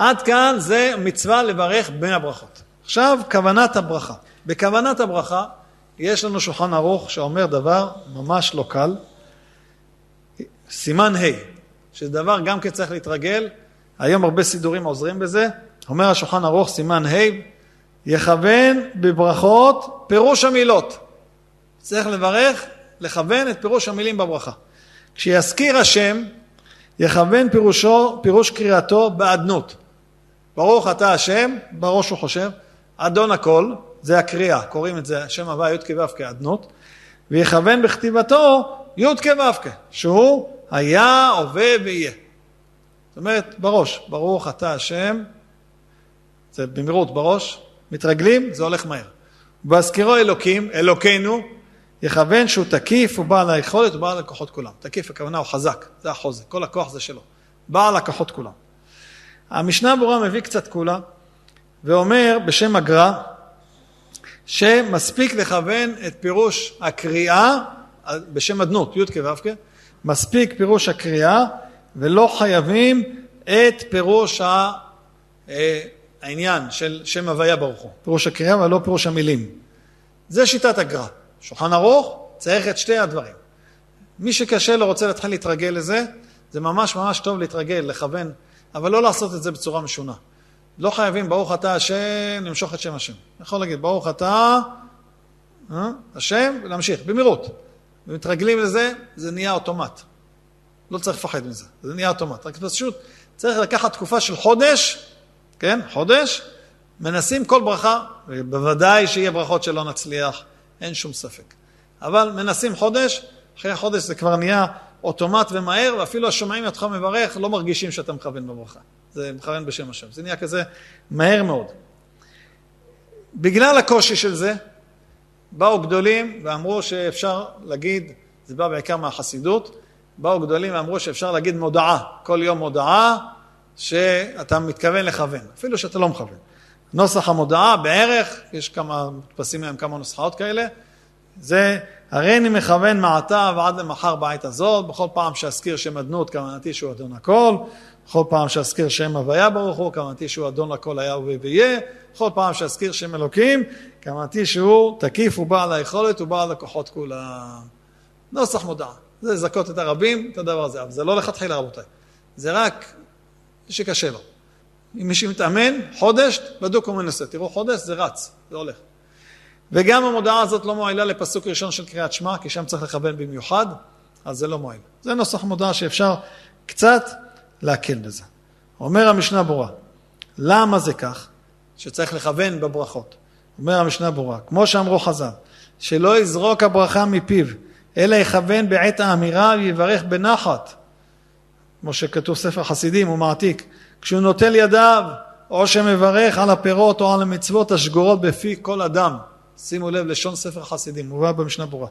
[SPEAKER 1] עד כאן זה מצווה לברך בין הברכות. עכשיו, כוונת הברכה. בכוונת הברכה יש לנו שולחן ערוך שאומר דבר ממש לא קל, סימן ה', שזה דבר גם כן צריך להתרגל, היום הרבה סידורים עוזרים בזה, אומר השולחן ערוך סימן ה', יכוון בברכות פירוש המילות. צריך לברך, לכוון את פירוש המילים בברכה. כשיזכיר השם, יכוון פירושו, פירוש קריאתו באדנות. ברוך אתה השם, בראש הוא חושב, אדון הכל, זה הקריאה, קוראים את זה, שם הווה י"ק ו"ק אדנות, ויכוון בכתיבתו י"ק ו"ק, שהוא היה, הווה ויהיה. זאת אומרת, בראש, ברוך אתה השם, זה במהירות בראש, מתרגלים, זה הולך מהר. בהזכירו אלוקים, אלוקינו, יכוון שהוא תקיף, הוא בעל היכולת, הוא בעל הכוחות כולם. תקיף, הכוונה הוא חזק, זה החוזק, כל הכוח זה שלו. בעל הכוחות כולם. המשנה ברורה מביא קצת כולה, ואומר בשם הגר"א, שמספיק לכוון את פירוש הקריאה, בשם אדנות, י"ק ו"ק, מספיק פירוש הקריאה, ולא חייבים את פירוש ה... אה, העניין של שם הוויה ברוך הוא, פירוש הקריאה ולא פירוש המילים. זה שיטת הגר"א. שולחן ערוך צריך את שתי הדברים. מי שקשה לו רוצה להתחיל להתרגל לזה, זה ממש ממש טוב להתרגל, לכוון, אבל לא לעשות את זה בצורה משונה. לא חייבים ברוך אתה השם, למשוך את שם השם. יכול להגיד ברוך אתה אה, השם ולהמשיך, במהירות. ומתרגלים לזה, זה נהיה אוטומט. לא צריך לפחד מזה, זה נהיה אוטומט. רק פשוט צריך לקחת תקופה של חודש, כן, חודש, מנסים כל ברכה, ובוודאי שיהיה ברכות שלא נצליח, אין שום ספק. אבל מנסים חודש, אחרי חודש זה כבר נהיה אוטומט ומהר, ואפילו השומעים אותך מברך, לא מרגישים שאתה מכוון בברכה. זה מכוון בשם השם. זה נהיה כזה מהר מאוד. בגלל הקושי של זה, באו גדולים ואמרו שאפשר להגיד, זה בא בעיקר מהחסידות, באו גדולים ואמרו שאפשר להגיד מודעה, כל יום מודעה שאתה מתכוון לכוון, אפילו שאתה לא מכוון. נוסח המודעה בערך, יש כמה, מודפסים מהם כמה נוסחאות כאלה, זה הרי אני מכוון מעתה ועד למחר בעת הזאת, בכל פעם שאזכיר שם אדנות, כוונתי שהוא אדון הכל, בכל פעם שאזכיר שם הוויה ברוך הוא, כוונתי שהוא אדון לכל היה ויהיה, בכל פעם שאזכיר שם אלוקים, כוונתי שהוא תקיף ובעל היכולת ובעל הכוחות כולם. נוסח מודעה. זה לזכות את הרבים, את הדבר הזה. אבל זה לא לכתחילה רבותיי. זה רק מי שקשה לו. אם מישהו מתאמן, חודש, בדוק ומנסה. תראו, חודש זה רץ, זה הולך. וגם המודעה הזאת לא מועילה לפסוק ראשון של קריאת שמע, כי שם צריך לכוון במיוחד, אז זה לא מועיל. זה נוסח מודעה שאפשר קצת להקל בזה. אומר המשנה ברורה, למה זה כך? שצריך לכוון בברכות. אומר המשנה ברורה, כמו שאמרו חז"ל, שלא יזרוק הברכה מפיו, אלא יכוון בעת האמירה ויברך בנחת. כמו שכתוב ספר חסידים, הוא מעתיק. כשהוא נוטל ידיו, או שמברך על הפירות או על המצוות השגורות בפי כל אדם. שימו לב, לשון ספר חסידים, מובא במשנה ברורה.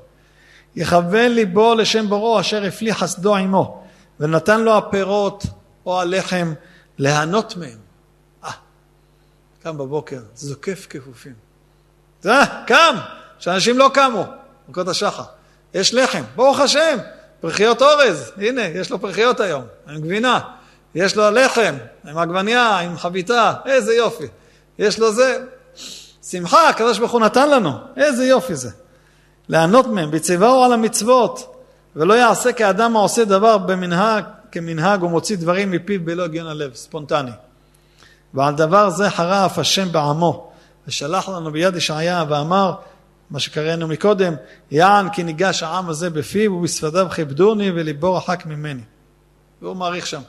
[SPEAKER 1] יכוון ליבו לשם בוראו אשר הפליא חסדו עמו, ונתן לו הפירות או הלחם ליהנות מהם. אה, קם בבוקר, זוקף כפופים. זה, קם, שאנשים לא קמו, ברכות השחר. יש לחם, ברוך השם, פרחיות אורז, הנה, יש לו פרחיות היום, עם גבינה. יש לו לחם, עם עגבניה, עם חביתה, איזה יופי. יש לו זה, שמחה, הקדוש ברוך הוא נתן לנו, איזה יופי זה. ליהנות מהם, בצבעו על המצוות, ולא יעשה כאדם העושה דבר במנהג, כמנהג ומוציא דברים מפיו בלא הגיון הלב, ספונטני. ועל דבר זה חרה אף השם בעמו, ושלח לנו ביד ישעיה ואמר, מה שקראנו מקודם, יען כי ניגש העם הזה בפיו ובשפדיו כיבדוני וליבו רחק ממני. והוא מעריך שם.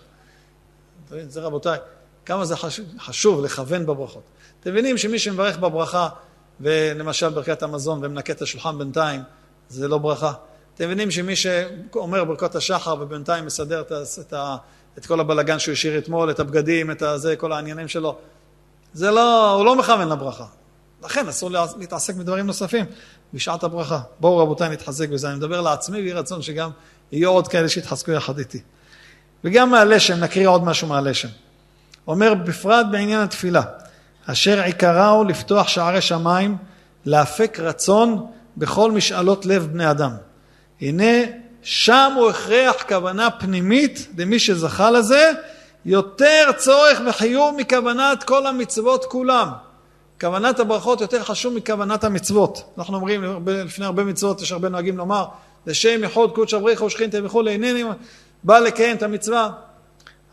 [SPEAKER 1] זה רבותיי, כמה זה חשוב, חשוב לכוון בברכות. אתם מבינים שמי שמברך בברכה, ולמשל ברכת המזון ומנקה את השולחן בינתיים, זה לא ברכה. אתם מבינים שמי שאומר ברכות השחר ובינתיים מסדר את, את, את כל הבלגן שהוא השאיר אתמול, את הבגדים, את הזה, כל העניינים שלו, זה לא, הוא לא מכוון לברכה. לכן אסור להתעסק בדברים נוספים בשעת הברכה. בואו רבותיי נתחזק בזה. אני מדבר לעצמי ויהי רצון שגם יהיו עוד כאלה שיתחזקו יחד איתי. וגם מהלשם, נקריא עוד משהו מהלשם. אומר בפרט בעניין התפילה, אשר עיקרה הוא לפתוח שערי שמיים, להפק רצון בכל משאלות לב בני אדם. הנה שם הוא הכרח כוונה פנימית למי שזכה לזה, יותר צורך וחיוב מכוונת כל המצוות כולם. כוונת הברכות יותר חשוב מכוונת המצוות. אנחנו אומרים, לפני הרבה מצוות יש הרבה נוהגים לומר, לשם יחוד קודש אבריך ושכינתה וכולי, אינני בא לקיים את המצווה.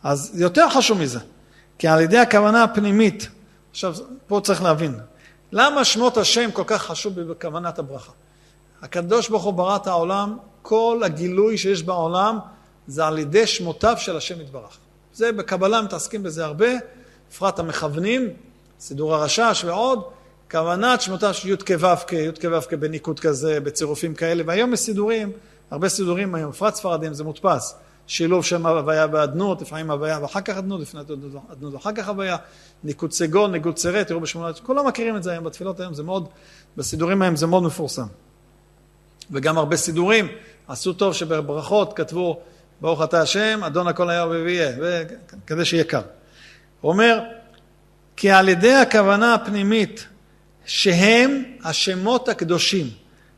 [SPEAKER 1] אז יותר חשוב מזה, כי על ידי הכוונה הפנימית, עכשיו פה צריך להבין, למה שמות השם כל כך חשוב בכוונת הברכה? הקדוש ברוך הוא ברא את העולם, כל הגילוי שיש בעולם זה על ידי שמותיו של השם יתברך. זה בקבלה מתעסקים בזה הרבה, בפרט המכוונים, סידור הרשש ועוד, כוונת שמותיו של י"ק ו"ק, י"ק ו"ק בניקוד כזה, בצירופים כאלה, והיום יש סידורים, הרבה סידורים היום, בפרט ספרדים זה מודפס. שילוב שם הוויה באדנות, לפעמים הוויה ואחר כך אדנות, לפני אדנות ואחר כך הוויה, ניקוד סגול, ניקוד סרט, תראו בשמונה, כולם מכירים את זה היום בתפילות היום, זה מאוד, בסידורים היום זה מאוד מפורסם. וגם הרבה סידורים, עשו טוב שבברכות כתבו ברוך אתה השם, אדון הכל היה ויהיה, כדי שיהיה קל. הוא אומר, כי על ידי הכוונה הפנימית שהם השמות הקדושים,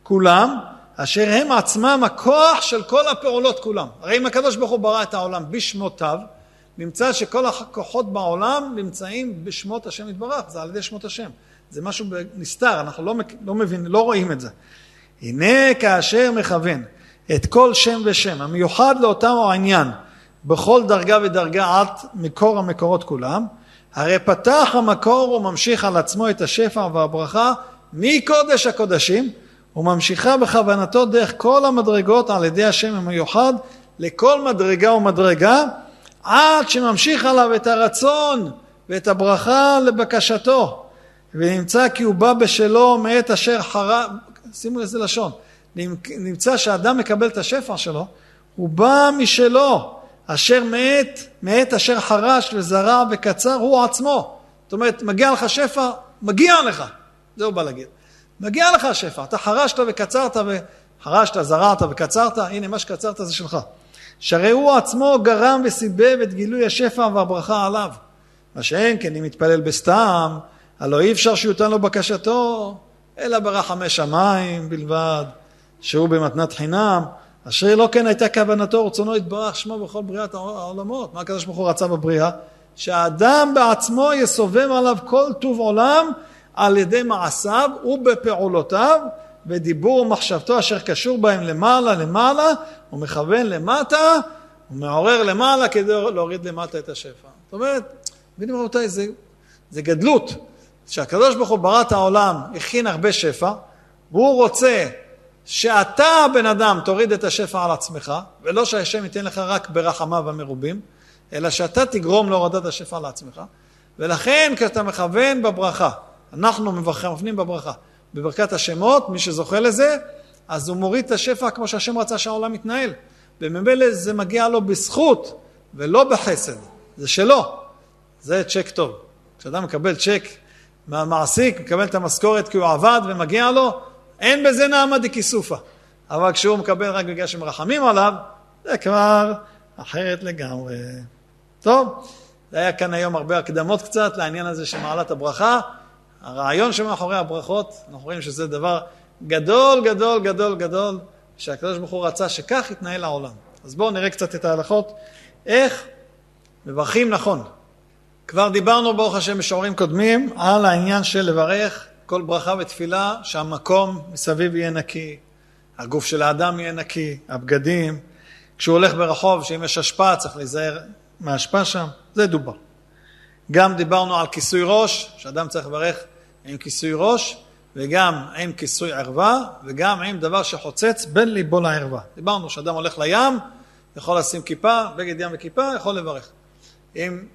[SPEAKER 1] כולם, אשר הם עצמם הכוח של כל הפעולות כולם. הרי אם הקדוש ברוך הוא ברא את העולם בשמותיו, נמצא שכל הכוחות בעולם נמצאים בשמות השם יתברך, זה על ידי שמות השם. זה משהו נסתר, אנחנו לא, לא מבינים, לא רואים את זה. הנה כאשר מכוון את כל שם ושם המיוחד לאותו העניין בכל דרגה ודרגה עד מקור המקורות כולם, הרי פתח המקור וממשיך על עצמו את השפע והברכה מקודש הקודשים וממשיכה בכוונתו דרך כל המדרגות על ידי השם המיוחד לכל מדרגה ומדרגה עד שממשיך עליו את הרצון ואת הברכה לבקשתו ונמצא כי הוא בא בשלו מאת אשר חרה, שימו איזה לשון, נמצא שאדם מקבל את השפע שלו, הוא בא משלו, אשר מאת, מאת אשר חרש וזרע וקצר הוא עצמו. זאת אומרת, מגיע לך שפע, מגיע לך. זה הוא בא להגיד. מגיע לך השפע, אתה חרשת וקצרת, חרשת, זרעת וקצרת, הנה מה שקצרת זה שלך. שהרי הוא עצמו גרם וסיבב את גילוי השפע והברכה עליו. מה שאין כן אם יתפלל בסתם, הלא אי אפשר שיותן לו בקשתו, אלא ברחמי שמיים בלבד, שהוא במתנת חינם, אשר לא כן הייתה כוונתו, רצונו יתברך שמו בכל בריאת העולמות. מה הקדוש ברוך הוא רצה בבריאה? שהאדם בעצמו יסובב עליו כל טוב עולם על ידי מעשיו ובפעולותיו ודיבור ומחשבתו אשר קשור בהם למעלה למעלה ומכוון למטה ומעורר למעלה כדי להוריד למטה את השפע. זאת אומרת, מבינים רבותיי, זה, זה גדלות. שהקדוש ברוך הוא ברא את העולם, הכין הרבה שפע, והוא רוצה שאתה, בן אדם, תוריד את השפע על עצמך, ולא שהשם ייתן לך רק ברחמיו המרובים, אלא שאתה תגרום להורדת השפע לעצמך. ולכן כשאתה מכוון בברכה, אנחנו מכוונים בברכה, בברכת השמות, מי שזוכה לזה, אז הוא מוריד את השפע כמו שהשם רצה שהעולם יתנהל. וממילא זה מגיע לו בזכות ולא בחסד, זה שלו. זה צ'ק טוב. כשאדם מקבל צ'ק מהמעסיק, מקבל את המשכורת כי הוא עבד ומגיע לו, אין בזה נעמה דכיסופא. אבל כשהוא מקבל רק בגלל שמרחמים עליו, זה כבר אחרת לגמרי. טוב, זה היה כאן היום הרבה הקדמות קצת לעניין הזה של מעלת הברכה. הרעיון שמאחורי הברכות, אנחנו רואים שזה דבר גדול, גדול, גדול, גדול, שהקדוש ברוך הוא רצה שכך יתנהל העולם. אז בואו נראה קצת את ההלכות, איך מברכים נכון. כבר דיברנו, ברוך השם, בשיעורים קודמים, על העניין של לברך כל ברכה ותפילה, שהמקום מסביב יהיה נקי, הגוף של האדם יהיה נקי, הבגדים, כשהוא הולך ברחוב, שאם יש השפעה צריך להיזהר מההשפעה שם, זה דובר. גם דיברנו על כיסוי ראש, שאדם צריך לברך עם כיסוי ראש, וגם עם כיסוי ערווה, וגם עם דבר שחוצץ בין ליבו לערווה. דיברנו שאדם הולך לים, יכול לשים כיפה, בגד ים וכיפה, יכול לברך. אם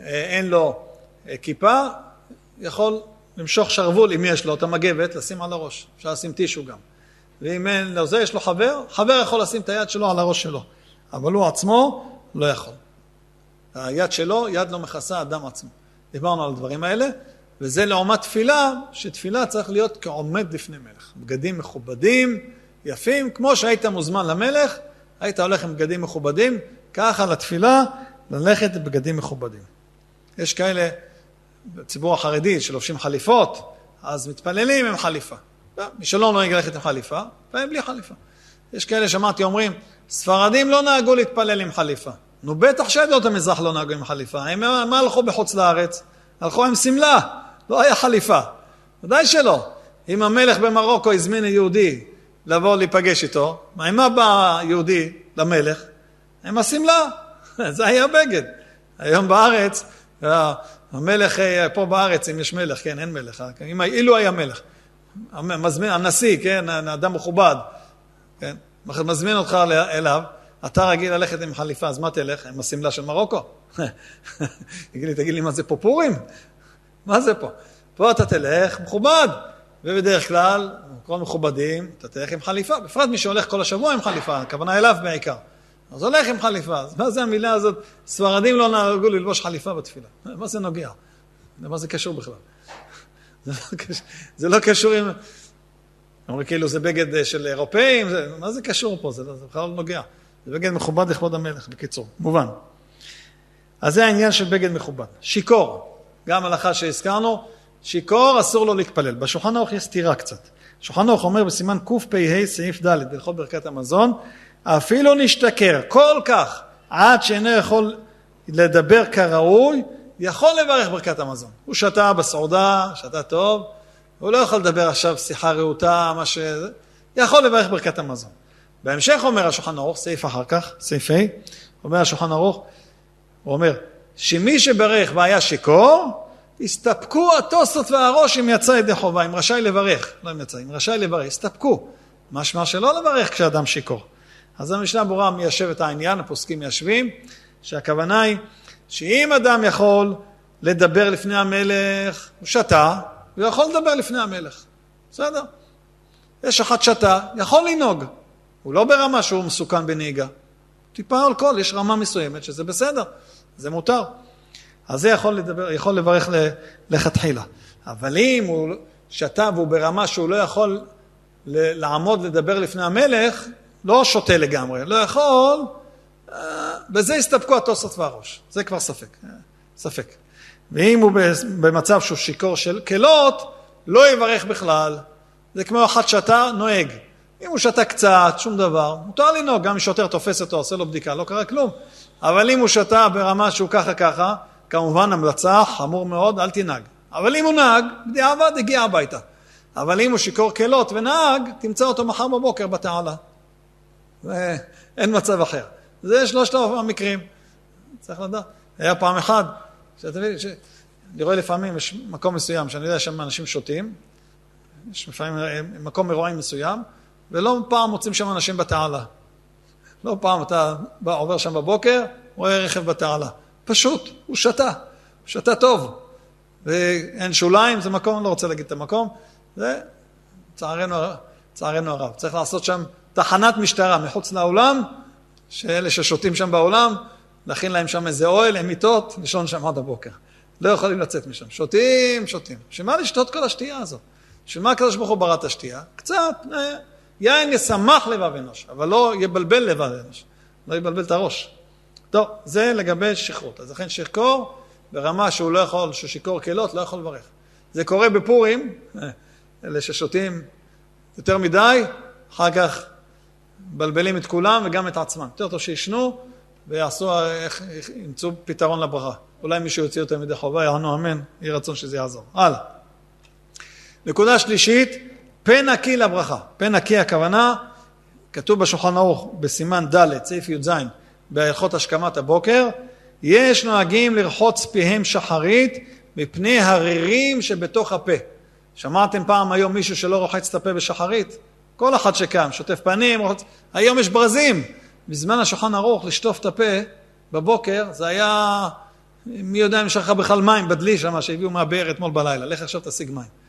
[SPEAKER 1] אה, אין לו אה, כיפה, יכול למשוך שרוול, אם יש לו את המגבת, לשים על הראש. אפשר לשים טישו גם. ואם אין לו זה, יש לו חבר, חבר יכול לשים את היד שלו על הראש שלו. אבל הוא עצמו לא יכול. היד שלו, יד לא מכסה אדם עצמו. דיברנו על הדברים האלה, וזה לעומת תפילה, שתפילה צריך להיות כעומד לפני מלך. בגדים מכובדים, יפים, כמו שהיית מוזמן למלך, היית הולך עם בגדים מכובדים, ככה לתפילה, ללכת בבגדים מכובדים. יש כאלה בציבור החרדי שלובשים חליפות, אז מתפללים עם חליפה. לא, מי שלא נוהג ללכת עם חליפה, פעמים בלי חליפה. יש כאלה שמעתי אומרים, ספרדים לא נהגו להתפלל עם חליפה. נו בטח שעדות המזרח לא נהגו עם חליפה. הם מה הלכו בחוץ לארץ? הלכו עם שמלה, לא היה חליפה. ודאי שלא. אם המלך במרוקו הזמין יהודי לבוא להיפגש איתו, עם מה בא יהודי למלך? עם השמלה. זה היה בגד. היום בארץ, המלך אה, פה בארץ, אם יש מלך, כן, אין מלך. אם, אילו היה מלך. מזמין, הנשיא, כן, אדם מכובד, כן, מזמין אותך אליו, אתה רגיל ללכת עם חליפה, אז מה תלך? עם השמלה של מרוקו? תגיד לי, תגיד לי, מה זה פה פורים? מה זה פה? פה אתה תלך מכובד, ובדרך כלל, כל מכובדים, אתה תלך עם חליפה, בפרט מי שהולך כל השבוע עם חליפה, הכוונה אליו בעיקר. אז הולך עם חליפה, אז מה זה המילה הזאת? ספרדים לא נהגו ללבוש חליפה בתפילה. מה זה נוגע? למה זה קשור בכלל? זה לא זה לא קשור עם... אומרים כאילו זה בגד אה, של אירופאים, זה, מה זה קשור פה? זה, לא, זה בכלל לא נוגע. זה בגד מכובד לכבוד המלך, בקיצור, מובן. אז זה העניין של בגד מכובד. שיכור, גם הלכה שהזכרנו, שיכור אסור לו להתפלל. בשולחן ערוך יש סתירה קצת. שולחן ערוך אומר בסימן קפ"ה סעיף ד' בהלכות ברכת המזון, אפילו נשתכר כל כך עד שאינו יכול לדבר כראוי, יכול לברך ברכת המזון. הוא שתה בסעודה, שתה טוב, הוא לא יכול לדבר עכשיו שיחה רהוטה, מה ש... יכול לברך ברכת המזון. בהמשך אומר השולחן ערוך, סעיף אחר כך, סעיף ה', אומר השולחן ערוך, הוא אומר, שמי שברך והיה שיכור, הסתפקו התוספות והראש אם יצא ידי חובה, אם רשאי לברך, לא אם יצא, אם רשאי לברך, הסתפקו. משמע שלא לברך כשאדם שיכור. אז המשנה ברורה מיישב את העניין, הפוסקים מיישבים, שהכוונה היא שאם אדם יכול לדבר לפני המלך, הוא שתה, הוא יכול לדבר לפני המלך. בסדר. יש אחד שתה, יכול לנהוג. הוא לא ברמה שהוא מסוכן בנהיגה. טיפה אלכוהול, יש רמה מסוימת שזה בסדר, זה מותר. אז זה יכול, לדבר, יכול לברך לכתחילה. אבל אם הוא שתה והוא ברמה שהוא לא יכול לעמוד לדבר לפני המלך, לא שותה לגמרי, לא יכול, אה, בזה הסתפקו התוספות והראש. זה כבר ספק, אה, ספק. ואם הוא במצב שהוא שיכור של כלות, לא יברך בכלל. זה כמו אחד שתה, נוהג. אם הוא שתה קצת, שום דבר, מותר לנהוג, גם אם שוטר תופס אותו, עושה לו בדיקה, לא קרה כלום. אבל אם הוא שתה ברמה שהוא ככה ככה, כמובן המלצה חמור מאוד, אל תנהג. אבל אם הוא נהג, בדיעבד הגיע הביתה. אבל אם הוא שיכור כלות ונהג, תמצא אותו מחר בבוקר בתעלה. אין מצב אחר. זה שלושת המקרים. צריך לדעת. היה פעם אחת שאתה מבין, ש... אני רואה לפעמים, יש מקום מסוים שאני יודע שם אנשים שותים, יש לפעמים אה, מקום אירועים מסוים, ולא פעם מוצאים שם אנשים בתעלה. לא פעם אתה בא, עובר שם בבוקר, רואה רכב בתעלה. פשוט, הוא שתה, שתה טוב. ואין שוליים, זה מקום, אני לא רוצה להגיד את המקום, זה צערנו, צערנו הרב. צריך לעשות שם תחנת משטרה מחוץ לאולם, שאלה ששותים שם באולם, להכין להם שם איזה אוהל עם מיטות, לישון שם עד הבוקר. לא יכולים לצאת משם. שותים, שותים. בשביל מה לשתות כל השתייה הזאת? בשביל מה הקדוש ברוך הוא ברא את השתייה? קצת, אה, יין ישמח לבב אנוש, אבל לא יבלבל לבב אנוש. לא יבלבל את הראש. טוב, זה לגבי שכרות. אז לכן שיכור, ברמה שהוא לא יכול, שהוא שיכור כלות, לא יכול לברך. זה קורה בפורים, אלה ששותים יותר מדי, אחר כך מבלבלים את כולם וגם את עצמם. יותר טוב שישנו ויעשו, ימצאו פתרון לברכה. אולי מישהו יוציא אותם מדי חובה, יענו אמן, יהי רצון שזה יעזור. הלאה. נקודה שלישית, פה נקי לברכה. פה נקי הכוונה, כתוב בשולחן ערוך בסימן ד', סעיף י"ז, בהלכות השכמת הבוקר, יש נוהגים לרחוץ פיהם שחרית מפני הרירים שבתוך הפה. שמעתם פעם היום מישהו שלא רוחץ את הפה בשחרית? כל אחד שקם, שוטף פנים, רוחץ... היום יש ברזים. בזמן השולחן ערוך לשטוף את הפה בבוקר, זה היה, מי יודע אם יש לך בכלל מים בדלי שם שהביאו מהבאר אתמול בלילה, לך עכשיו תשיג מים.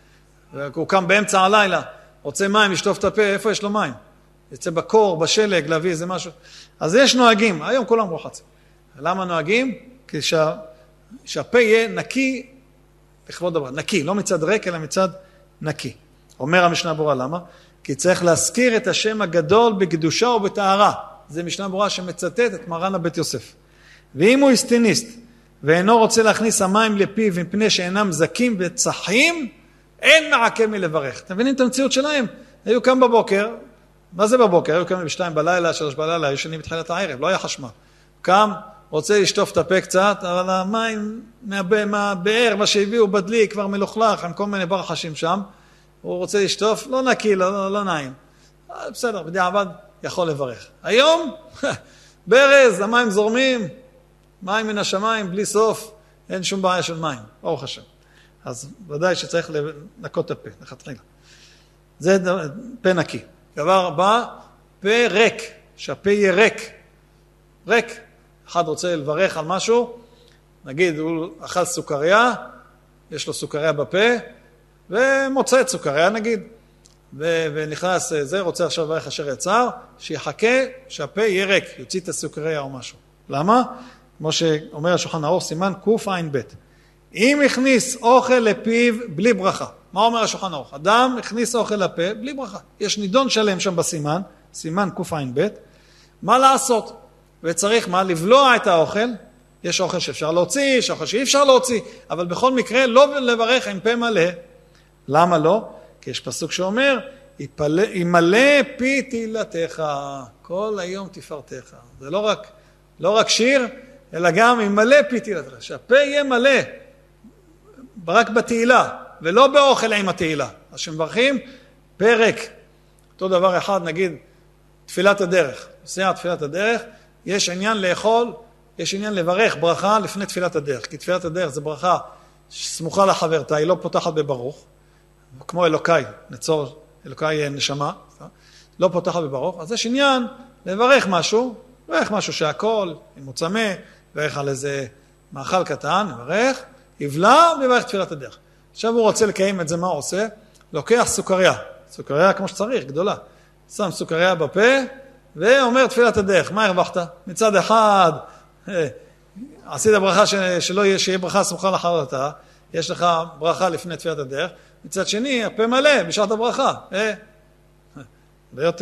[SPEAKER 1] הוא קם באמצע הלילה, רוצה מים, לשטוף את הפה, איפה יש לו מים? יצא בקור, בשלג, להביא איזה משהו. אז יש נוהגים, היום כולם רוחצים. למה נוהגים? כי שה, שהפה יהיה נקי לכבוד דבר, נקי, לא מצד ריק, אלא מצד נקי. אומר המשנה ברורה, למה? כי צריך להזכיר את השם הגדול בקדושה ובטהרה. זה משנה ברורה שמצטט את מרן הבית יוסף. ואם הוא אסטיניסט ואינו רוצה להכניס המים לפיו מפני שאינם זכים וצחים, אין מעקה מלברך. אתם מבינים את המציאות שלהם? היו קם בבוקר, מה זה בבוקר? היו קמים בשתיים בלילה, שלוש בלילה, היו ישנים בתחילת הערב, לא היה חשמל. קם, רוצה לשטוף את הפה קצת, אבל המים מהבאר, מה שהביאו בדלי, כבר מלוכלך, עם כל מיני ברחשים שם, הוא רוצה לשטוף, לא נקי, לא, לא, לא נעים. אה, בסדר, בדיעבד יכול לברך. היום, ברז, המים זורמים, מים מן השמיים, בלי סוף, אין שום בעיה של מים, ברוך השם. אז ודאי שצריך לנקות את הפה, לכתחילה. זה פה נקי. דבר הבא, פה ריק, שהפה יהיה ריק. ריק. אחד רוצה לברך על משהו, נגיד הוא אכל סוכריה, יש לו סוכריה בפה, ומוצא את סוכריה נגיד, ו- ונכנס זה, רוצה עכשיו לברך אשר יצר, שיחכה שהפה יהיה ריק, יוציא את הסוכריה או משהו. למה? כמו שאומר השולחן ערוך, סימן קע"ב. אם הכניס אוכל לפיו בלי ברכה, מה אומר השולחן ערוך? אדם הכניס אוכל לפה בלי ברכה. יש נידון שלם שם בסימן, סימן קע"ב, מה לעשות? וצריך מה? לבלוע את האוכל. יש אוכל שאפשר להוציא, יש אוכל שאי אפשר להוציא, אבל בכל מקרה לא לברך עם פה מלא. למה לא? כי יש פסוק שאומר, ימלא פי תהילתך, כל היום תפארתך. זה לא רק, לא רק שיר, אלא גם ימלא פי תהילתך. שהפה יהיה מלא, רק בתהילה, ולא באוכל עם התהילה. אז כשמברכים, פרק, אותו דבר אחד, נגיד, תפילת הדרך, נסיעה תפילת הדרך, יש עניין לאכול, יש עניין לברך ברכה לפני תפילת הדרך, כי תפילת הדרך זה ברכה סמוכה לחברתה, היא לא פותחת בברוך, כמו אלוקיי, נצור אלוקיי נשמה, לא פותחת בברוך, אז יש עניין לברך משהו, לברך משהו שהכל, אם הוא צמא, לברך על איזה מאכל קטן, לברך, יבלע ויברך תפילת הדרך. עכשיו הוא רוצה לקיים את זה, מה הוא עושה? לוקח סוכריה, סוכריה כמו שצריך, גדולה, שם סוכריה בפה, ואומר תפילת הדרך, מה הרווחת? מצד אחד, אה, עשית ברכה ש... שלא יהיה, שיהיה ברכה סמוכה לחרתה, יש לך ברכה לפני תפילת הדרך, מצד שני, הפה מלא בשעת הברכה. אה, להיות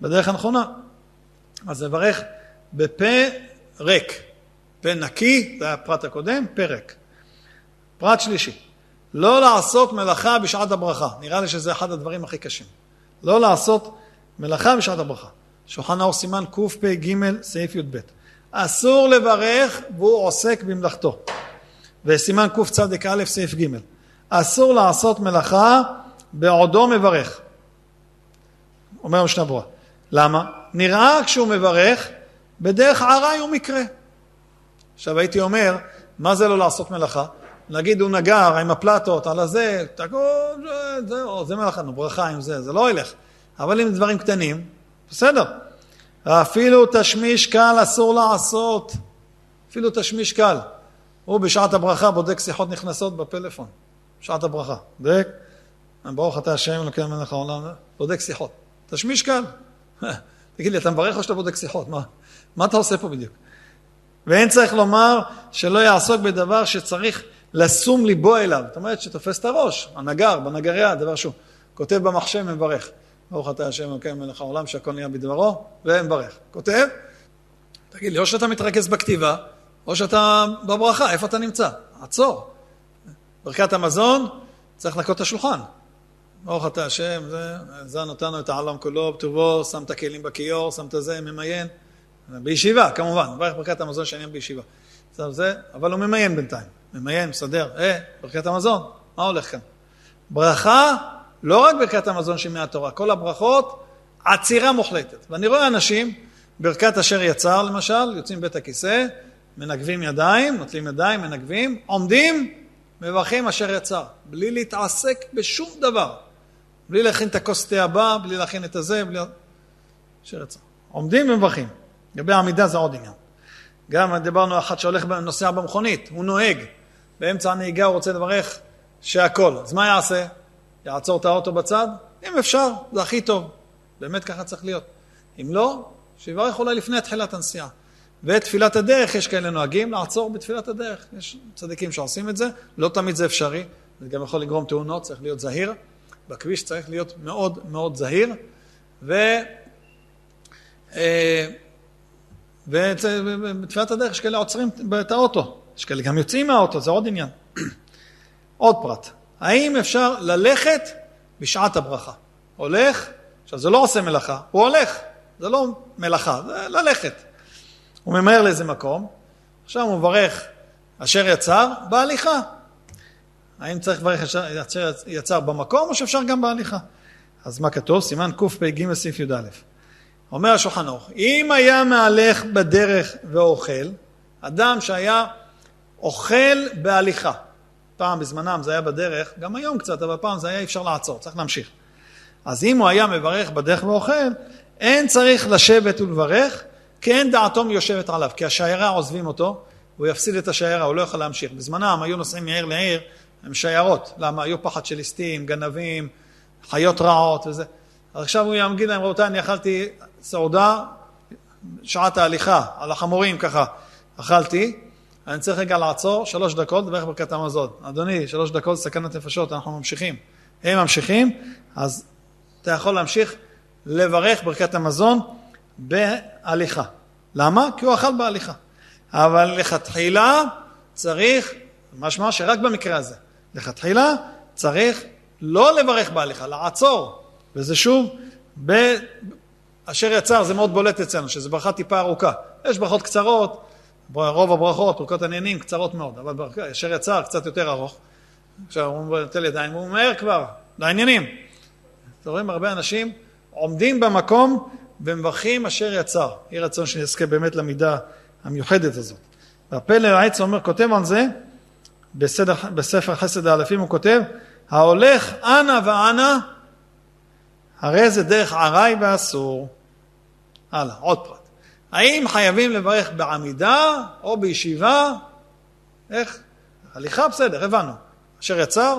[SPEAKER 1] בדרך הנכונה. אז נברך בפה ריק. פה נקי, זה הפרט הקודם, פה ריק. פרט שלישי, לא לעשות מלאכה בשעת הברכה. נראה לי שזה אחד הדברים הכי קשים. לא לעשות מלאכה בשעת הברכה. שולחן ערוך סימן קפ"ג סעיף י"ב. אסור לברך והוא עוסק במלאכתו. וסימן קצ"א סעיף ג'. אסור לעשות מלאכה בעודו מברך. אומר המשנה ברורה. למה? נראה כשהוא מברך בדרך עראי ומקרה. עכשיו הייתי אומר, מה זה לא לעשות מלאכה? נגיד הוא נגר עם הפלטות על הזה, זהו, זה מלאכה, נו, ברכה עם זה, זה לא ילך. אבל אם דברים קטנים, בסדר. אפילו תשמיש קל אסור לעשות. אפילו תשמיש קל. הוא בשעת הברכה בודק שיחות נכנסות בפלאפון. בשעת הברכה. בודק, ברוך אתה השם אלוקי מלך העולם, בודק שיחות. תשמיש קל. תגיד לי, אתה מברך או שאתה בודק שיחות? מה, מה אתה עושה פה בדיוק? ואין צריך לומר שלא יעסוק בדבר שצריך לשום ליבו אליו. זאת אומרת שתופס את הראש, הנגר, בנגריה, דבר שהוא כותב במחשב, מברך. ברוך אתה השם אלוקי מלך העולם שהכל נהיה בדברו, ומברך. כותב, תגיד לי, או שאתה מתרכז בכתיבה, או שאתה בברכה, איפה אתה נמצא? עצור. ברכת המזון, צריך לנקות את השולחן. ברוך אתה השם, זה, זה נתנו את העולם כולו בטובו, שם את הכלים בכיור, שם את זה, ממיין. בישיבה, כמובן, מברך ברכת המזון שאני בישיבה. זה, אבל הוא ממיין בינתיים. ממיין, מסדר, אה, ברכת המזון, מה הולך כאן? ברכה, לא רק ברכת המזון של מהתורה, כל הברכות, עצירה מוחלטת. ואני רואה אנשים, ברכת אשר יצר למשל, יוצאים בית הכיסא, מנגבים ידיים, נוטלים ידיים, מנגבים, עומדים, מברכים אשר יצר, בלי להתעסק בשום דבר. בלי להכין את הכוס תה הבא, בלי להכין את הזה, בלי... אשר יצר. עומדים ומברכים. לגבי העמידה זה עוד עניין. גם דיברנו על אחד שהולך, נוסע במכונית, הוא נוהג. באמצע הנהיגה הוא רוצה לברך שהכל. אז מה יעשה? יעצור את האוטו בצד? אם אפשר, זה הכי טוב. באמת ככה צריך להיות. אם לא, שיברך אולי לפני תחילת הנסיעה. ותפילת הדרך, יש כאלה נוהגים לעצור בתפילת הדרך. יש צדיקים שעושים את זה, לא תמיד זה אפשרי, זה גם יכול לגרום תאונות, צריך להיות זהיר. בכביש צריך להיות מאוד מאוד זהיר. ו... אה, ובתפילת הדרך יש כאלה עוצרים את האוטו, יש כאלה גם יוצאים מהאוטו, זה עוד עניין. עוד פרט, האם אפשר ללכת בשעת הברכה? הולך, עכשיו זה לא עושה מלאכה, הוא הולך, זה לא מלאכה, זה ללכת. הוא ממהר לאיזה מקום, עכשיו הוא מברך אשר יצר בהליכה. האם צריך לברך אשר יצר במקום או שאפשר גם בהליכה? אז מה כתוב? סימן קפ"ג סעיף י"א. אומר השולחן ערוך, אם היה מהלך בדרך ואוכל, אדם שהיה אוכל בהליכה, פעם בזמנם זה היה בדרך, גם היום קצת, אבל פעם זה היה אפשר לעצור, צריך להמשיך. אז אם הוא היה מברך בדרך ואוכל, אין צריך לשבת ולברך, כי אין דעתו מיושבת עליו, כי השיירה עוזבים אותו, הוא יפסיד את השיירה, הוא לא יכול להמשיך. בזמנם היו נוסעים מעיר לעיר עם שיירות, למה? היו פחד של ליסטים, גנבים, חיות רעות וזה. עכשיו הוא יגיד להם, רבותיי, אני אכלתי סעודה, שעת ההליכה, על החמורים ככה, אכלתי, אני צריך רגע לעצור, שלוש דקות, לברך ברכת המזון. אדוני, שלוש דקות, סכנת נפשות, אנחנו ממשיכים. הם ממשיכים, אז אתה יכול להמשיך לברך ברכת המזון בהליכה. למה? כי הוא אכל בהליכה. אבל לכתחילה צריך, משמע שרק במקרה הזה, לכתחילה צריך לא לברך בהליכה, לעצור. וזה שוב, ב... אשר יצר, זה מאוד בולט אצלנו, שזו ברכה טיפה ארוכה. יש ברכות קצרות, רוב הברכות, ברכות עניינים, קצרות מאוד, אבל אשר יצר, קצת יותר ארוך. עכשיו הוא נוטל ידיים, הוא מהר כבר, לעניינים. אתם רואים הרבה אנשים עומדים במקום ומברכים אשר יצר. יהי רצון שנזכה באמת למידה המיוחדת הזאת. והפלא העץ אומר, כותב על זה, בסדר, בספר חסד האלפים הוא כותב, ההולך אנה ואנה, הרי זה דרך עראי ואסור. הלאה, עוד פרט. האם חייבים לברך בעמידה או בישיבה? איך? הליכה בסדר, הבנו. אשר יצר,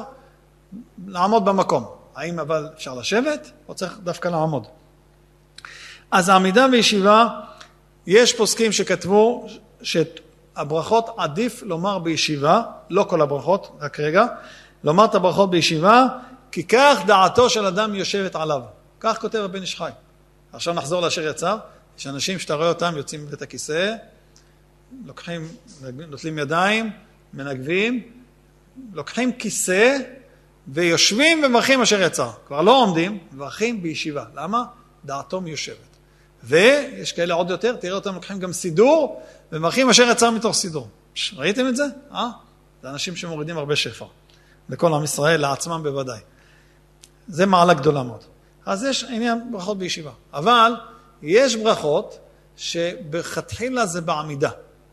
[SPEAKER 1] לעמוד במקום. האם אבל אפשר לשבת או צריך דווקא לעמוד? אז העמידה בישיבה, יש פוסקים שכתבו שהברכות עדיף לומר בישיבה, לא כל הברכות, רק רגע, לומר את הברכות בישיבה, כי כך דעתו של אדם יושבת עליו. כך כותב הבן איש חי. עכשיו נחזור לאשר יצר. יש אנשים שאתה רואה אותם יוצאים מבית הכיסא, לוקחים, נוטלים ידיים, מנגבים, לוקחים כיסא ויושבים ומברכים אשר יצר. כבר לא עומדים, מברכים בישיבה. למה? דעתו מיושבת. ויש כאלה עוד יותר, תראה אותם לוקחים גם סידור ומברכים אשר יצר מתוך סידור. ראיתם את זה? אה? זה אנשים שמורידים הרבה שפע. לכל עם ישראל, לעצמם בוודאי. זה מעלה גדולה מאוד. אז יש עניין ברכות בישיבה. אבל יש ברכות שבכתחילה זה בעמידה.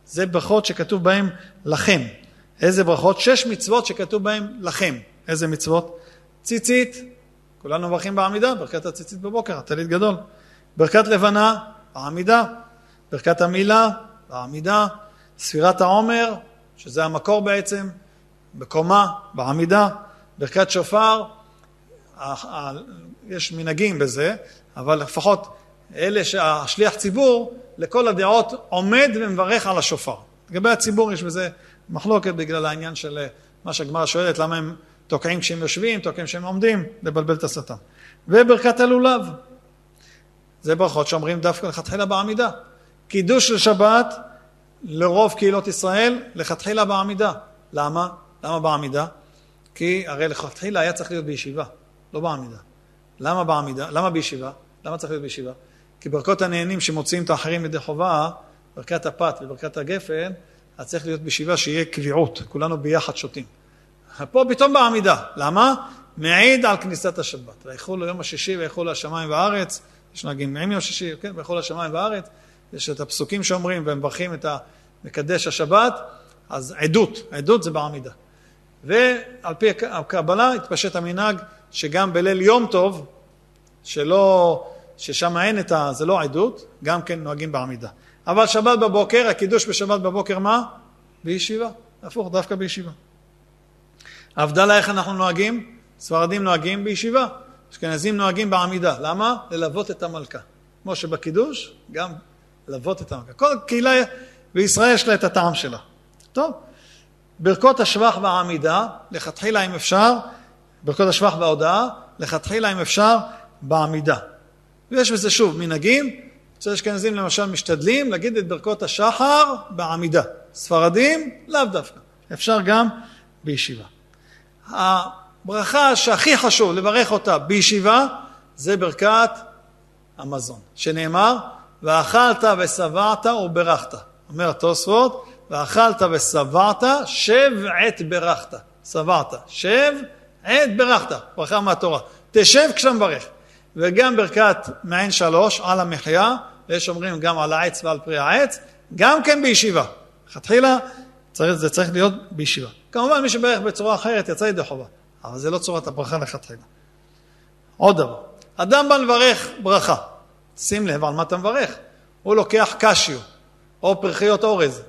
[SPEAKER 1] זה ברכות שכתוב בהן לכם. איזה ברכות? שש מצוות שכתוב בהן לכם. איזה מצוות? ציצית, כולנו מברכים בעמידה, ברכת הציצית בבוקר, הטלית גדול. ברכת לבנה, בעמידה. ברכת המילה, בעמידה. ספירת העומר, שזה המקור בעצם, בקומה, בעמידה. ברכת שופר, יש מנהגים בזה, אבל לפחות אלה שהשליח ציבור, לכל הדעות עומד ומברך על השופר. לגבי הציבור יש בזה מחלוקת בגלל העניין של מה שהגמרא שואלת, למה הם תוקעים כשהם יושבים, תוקעים כשהם עומדים, לבלבל את השטן. וברכת הלולב, זה ברכות שאומרים דווקא לכתחילה בעמידה. קידוש של שבת לרוב קהילות ישראל, לכתחילה בעמידה. למה? למה בעמידה? כי הרי לכתחילה היה צריך להיות בישיבה, לא בעמידה. למה בעמידה? למה בישיבה? למה צריך להיות בישיבה? כי ברכות הנהנים שמוציאים את האחרים ידי חובה, ברכת הפת וברכת הגפן, אז צריך להיות בישיבה שיהיה קביעות, כולנו ביחד שותים. פה פתאום בעמידה. למה? מעיד על כניסת השבת. ויחולו יום השישי ויחולו השמיים והארץ, יש נהגים עם יום שישי, כן, ויחולו השמיים והארץ, יש את הפסוקים שאומרים ומברכים את המקדש השבת, אז עדות, עדות זה בעמידה. ועל פי הקבלה התפשט המנהג שגם בליל יום טוב, שלא, ששם אין את ה... זה לא עדות, גם כן נוהגים בעמידה. אבל שבת בבוקר, הקידוש בשבת בבוקר מה? בישיבה. הפוך, דווקא בישיבה. הבדלה איך אנחנו נוהגים? ספרדים נוהגים בישיבה, אשכנזים נוהגים בעמידה. למה? ללוות את המלכה. כמו שבקידוש, גם ללוות את המלכה. כל קהילה בישראל יש לה את הטעם שלה. טוב, ברכות השבח והעמידה, לכתחילה אם אפשר, ברכות השבח וההודעה, לכתחילה אם אפשר, בעמידה. ויש בזה שוב מנהגים, אצל אשכנזים למשל משתדלים להגיד את ברכות השחר בעמידה. ספרדים, לאו דווקא. אפשר גם בישיבה. הברכה שהכי חשוב לברך אותה בישיבה זה ברכת המזון, שנאמר, ואכלת ושבעת וברכת. אומר התוספות, ואכלת ושבעת, שב עת ברכת. שבעת, שב עת ברכת. ברכה מהתורה. תשב כשאתה מברך. וגם ברכת מעין שלוש על המחיה, ויש אומרים גם על העץ ועל פרי העץ, גם כן בישיבה. לכתחילה זה צריך להיות בישיבה. כמובן מי שברך בצורה אחרת יצא ידי חובה, אבל זה לא צורת הברכה לכתחילה. עוד דבר, אדם בא לברך ברכה, שים לב על מה אתה מברך. הוא לוקח קשיו, או פרחיות אורז,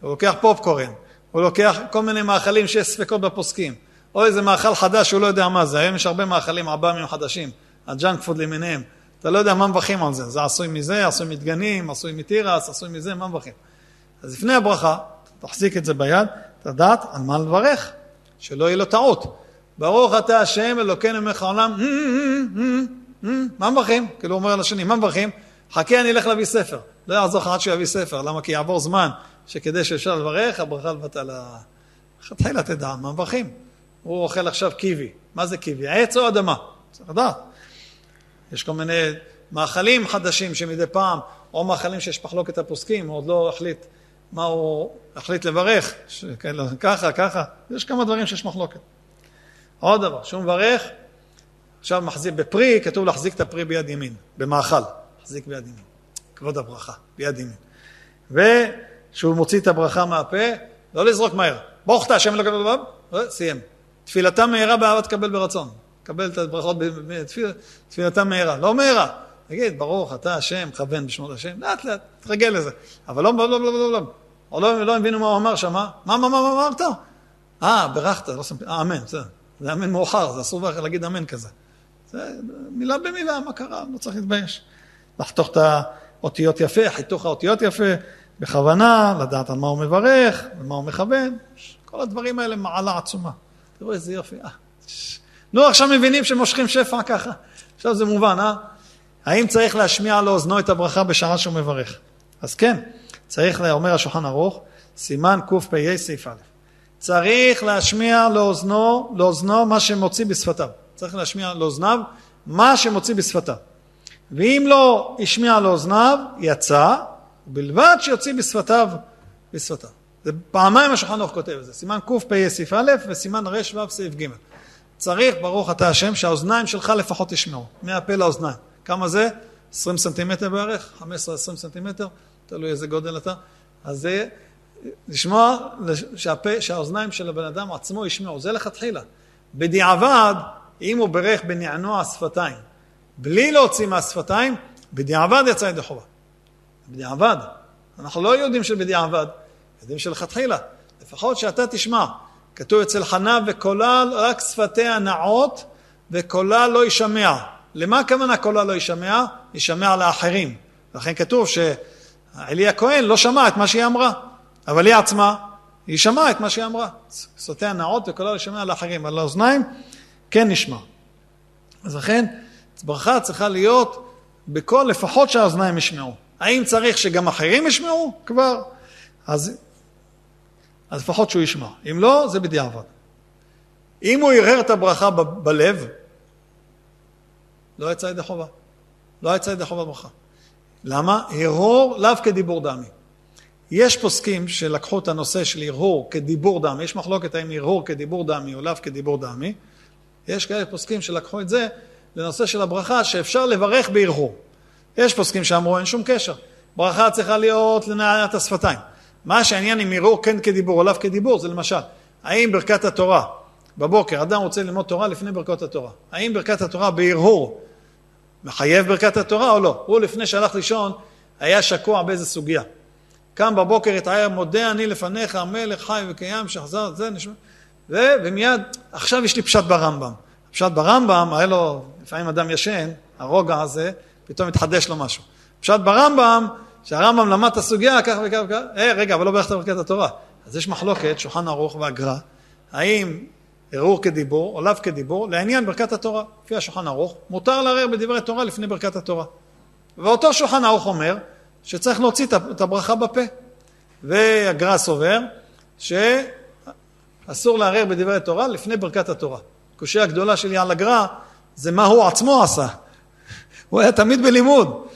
[SPEAKER 1] הוא לוקח פופקורן, הוא לוקח כל מיני מאכלים שיש ספקות בפוסקים, או איזה מאכל חדש שהוא לא יודע מה זה, היום יש הרבה מאכלים עב"מים חדשים, ה junk food למיניהם, אתה לא יודע מה מברכים על זה, זה עשוי מזה, עשוי מדגנים, עשוי מתירס, עשוי מזה, מה מברכים? אז לפני הברכה, תחזיק את זה ביד, תדעת על מה לברך, שלא יהיה לו טעות. ברוך אתה השם אלוקינו ממך העולם, מה מברכים? כאילו הוא אומר לשני, מה מברכים? חכה אני אלך להביא ספר. לא יעזור לך עד שהוא יביא ספר, למה? כי יעבור זמן שכדי שאפשר לברך, הברכה לבטלה. תחילה תדע מה מברכים. הוא אוכל עכשיו קיבי. מה זה קיבי? עץ או אדמה? צריך לדעת. יש כל מיני מאכלים חדשים שמדי פעם, או מאכלים שיש מחלוקת הפוסקים, הוא עוד לא החליט מה הוא החליט לברך, שכן, ככה, ככה, יש כמה דברים שיש מחלוקת. עוד דבר, שהוא מברך, עכשיו מחזיק בפרי, כתוב להחזיק את הפרי ביד ימין, במאכל, מחזיק ביד ימין, כבוד הברכה, ביד ימין. וכשהוא מוציא את הברכה מהפה, לא לזרוק מהר, ברוך אתה השם אלוקינו לבב, סיים. תפילתה מהירה באהבה תקבל ברצון. קבל את הברכות, תפילתה מהירה, לא מהירה. תגיד, ברוך אתה השם, כוון בשמות השם, לאט לאט, תרגל לזה. אבל לא, לא, לא, לא, לא, לא. לא, לא הבינו מה הוא אמר שם, מה, מה, מה, מה אמרת? אה, ברכת, לא שמתי, אה, אמן, בסדר. זה אמן מאוחר, זה אסור להגיד אמן כזה. זה מילה במילה, מה קרה? לא צריך להתבייש. לחתוך את האותיות יפה, חיתוך האותיות יפה, בכוונה, לדעת על מה הוא מברך, על מה הוא מכוון. כל הדברים האלה מעלה עצומה. תראו איזה יופי. אה, נו, עכשיו מבינים שמושכים שפע ככה. עכשיו זה מובן, אה? האם צריך להשמיע לאוזנו את הברכה בשעה שהוא מברך? אז כן, צריך, אומר השולחן ערוך, סימן קפ"א סעיף א', צריך להשמיע לאוזנו, לאוזנו מה שמוציא בשפתיו. צריך להשמיע לאוזניו מה שמוציא בשפתיו. ואם לא השמיע לאוזניו, יצא, ובלבד שיוציא בשפתיו, בשפתיו. זה פעמיים השולחן ערוך כותב את זה, סימן קפ"א סעיף א' וסימן ר"ו סעיף ג'. צריך, ברוך אתה השם, שהאוזניים שלך לפחות ישמעו, מהפה לאוזניים. כמה זה? 20 סנטימטר בערך, 15-20 סנטימטר, תלוי איזה גודל אתה. אז זה לשמוע שהפה, שהאוזניים של הבן אדם עצמו ישמעו, זה לכתחילה. בדיעבד, אם הוא ברך בנענוע השפתיים, בלי להוציא מהשפתיים, בדיעבד יצא ידי חובה. בדיעבד. אנחנו לא יודעים שבדיעבד, יודעים שלכתחילה. לפחות שאתה תשמע. כתוב אצל חנה וקולה רק שפתיה נעות וקולה לא יישמע. למה הכוונה קולה לא יישמע? יישמע לאחרים. לכן כתוב שעלי הכהן לא שמע את מה שהיא אמרה, אבל היא עצמה, היא שמעה את מה שהיא אמרה. שפתיה נעות וקולה לא יישמע לאחרים, על האוזניים כן נשמע. אז לכן ברכה צריכה להיות בקול לפחות שהאוזניים ישמעו. האם צריך שגם אחרים ישמעו? כבר. אז, אז לפחות שהוא ישמע. אם לא, זה בדיעבד. אם הוא הרהר את הברכה ב- בלב, לא יצא ידי חובה. לא יצא ידי חובה ברכה. למה? הרהור לאו כדיבור דמי. יש פוסקים שלקחו את הנושא של הרהור כדיבור דמי, יש מחלוקת האם הרהור כדיבור דמי או לאו כדיבור דמי. יש כאלה פוסקים שלקחו את זה לנושא של הברכה שאפשר לברך בהרהור. יש פוסקים שאמרו אין שום קשר. ברכה צריכה להיות לנעיית השפתיים. מה שהעניין עם הרהור כן כדיבור לאו כדיבור זה למשל, האם ברכת התורה בבוקר, אדם רוצה ללמוד תורה לפני ברכות התורה, האם ברכת התורה בהרהור מחייב ברכת התורה או לא? הוא לפני שהלך לישון היה שקוע באיזה סוגיה. קם בבוקר התער, מודה אני לפניך, המלך חי וקיים, שחזר, זה נשמע, ו, ומיד, עכשיו יש לי פשט ברמב"ם. פשט ברמב"ם, היה לו, לפעמים אדם ישן, הרוגע הזה, פתאום התחדש לו משהו. פשט ברמב"ם, שהרמב"ם למד את הסוגיה, כך וכך וכך, אה, רגע, אבל לא ברכת ברכת התורה. אז יש מחלוקת, שולחן ערוך והגר"א, האם ערעור כדיבור לאו כדיבור, לעניין ברכת התורה. לפי השולחן ערוך, מותר לערער בדברי תורה לפני ברכת התורה. ואותו שולחן ערוך אומר שצריך להוציא את הברכה בפה. והגר"א סובר שאסור לערער בדברי תורה לפני ברכת התורה. הקושיה הגדולה שלי על הגר"א זה מה הוא עצמו עשה. הוא היה תמיד בלימוד.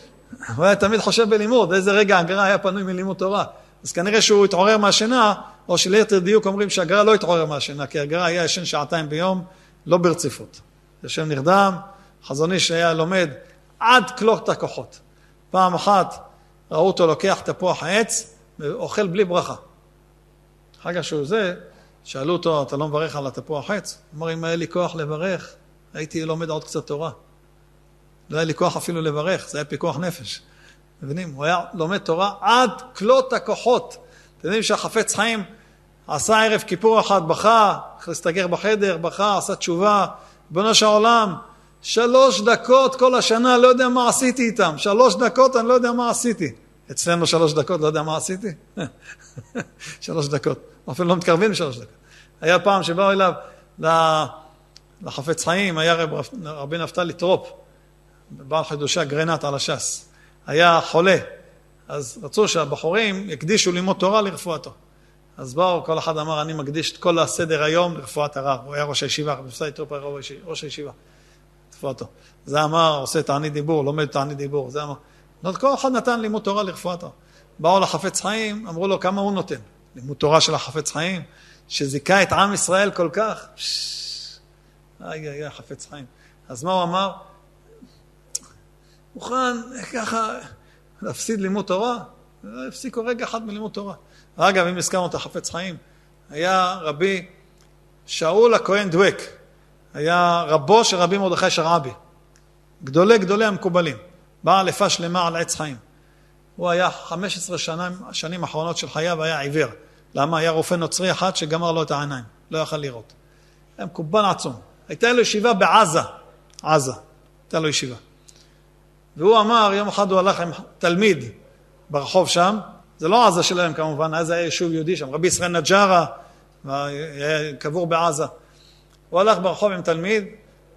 [SPEAKER 1] הוא היה תמיד חושב בלימוד, איזה רגע הגר"א היה פנוי מלימוד תורה. אז כנראה שהוא התעורר מהשינה, או שליתר דיוק אומרים שהגר"א לא התעורר מהשינה, כי הגר"א היה ישן שעתיים ביום, לא ברציפות. ישן נרדם, חזון איש היה לומד עד כלות הכוחות. פעם אחת ראו אותו לוקח תפוח העץ ואוכל בלי ברכה. אחר כך שהוא זה, שאלו אותו, אתה לא מברך על התפוח עץ? הוא אמר, אם היה לי כוח לברך, הייתי לומד עוד קצת תורה. לא היה לי כוח אפילו לברך, זה היה פיקוח נפש. מבינים? הוא היה לומד תורה עד כלות הכוחות. אתם יודעים שהחפץ חיים עשה ערב כיפור אחד, בכה, הסתגר בחדר, בכה, עשה תשובה, ריבונו של העולם, שלוש דקות כל השנה, לא יודע מה עשיתי איתם. שלוש דקות, אני לא יודע מה עשיתי. אצלנו שלוש דקות, לא יודע מה עשיתי? שלוש דקות. אפילו לא מתקרבים לשלוש דקות. היה פעם שבאו אליו לחפץ חיים, היה רב, רבי נפתלי טרופ, בעל חידושי הגרנ"ט על הש"ס. היה חולה, אז רצו שהבחורים יקדישו לימוד תורה לרפואתו. אז באו, כל אחד אמר, אני מקדיש את כל הסדר היום לרפואת הרב. הוא היה ראש הישיבה, נפתלי טרופ היה ראש הישיבה. רפואתו. זה אמר, עושה תענית דיבור, לומד תענית דיבור. זה אמר, כל אחד נתן לימוד תורה לרפואתו. באו לחפץ חיים, אמרו לו כמה הוא נותן. לימוד תורה של החפץ חיים, שזיכה את עם ישראל כל כך. איי איי איי, חפץ חיים. אז מה הוא אמר? מוכן ככה להפסיד לימוד תורה? הפסיקו רגע אחד מלימוד תורה. אגב, אם הזכרנו את החפץ חיים, היה רבי שאול הכהן דואק, היה רבו של רבי מרדכי שרעבי, גדולי גדולי המקובלים, בעל יפה שלמה על עץ חיים. הוא היה 15 שנים, שנים האחרונות של חייו היה עיוור. למה? היה רופא נוצרי אחד שגמר לו את העיניים, לא יכל לראות. היה מקובל עצום. הייתה לו ישיבה בעזה, עזה, הייתה לו ישיבה. והוא אמר, יום אחד הוא הלך עם תלמיד ברחוב שם, זה לא עזה שלהם כמובן, אז היה יישוב יהודי שם, רבי ישראל נג'ארה, היה קבור בעזה. הוא הלך ברחוב עם תלמיד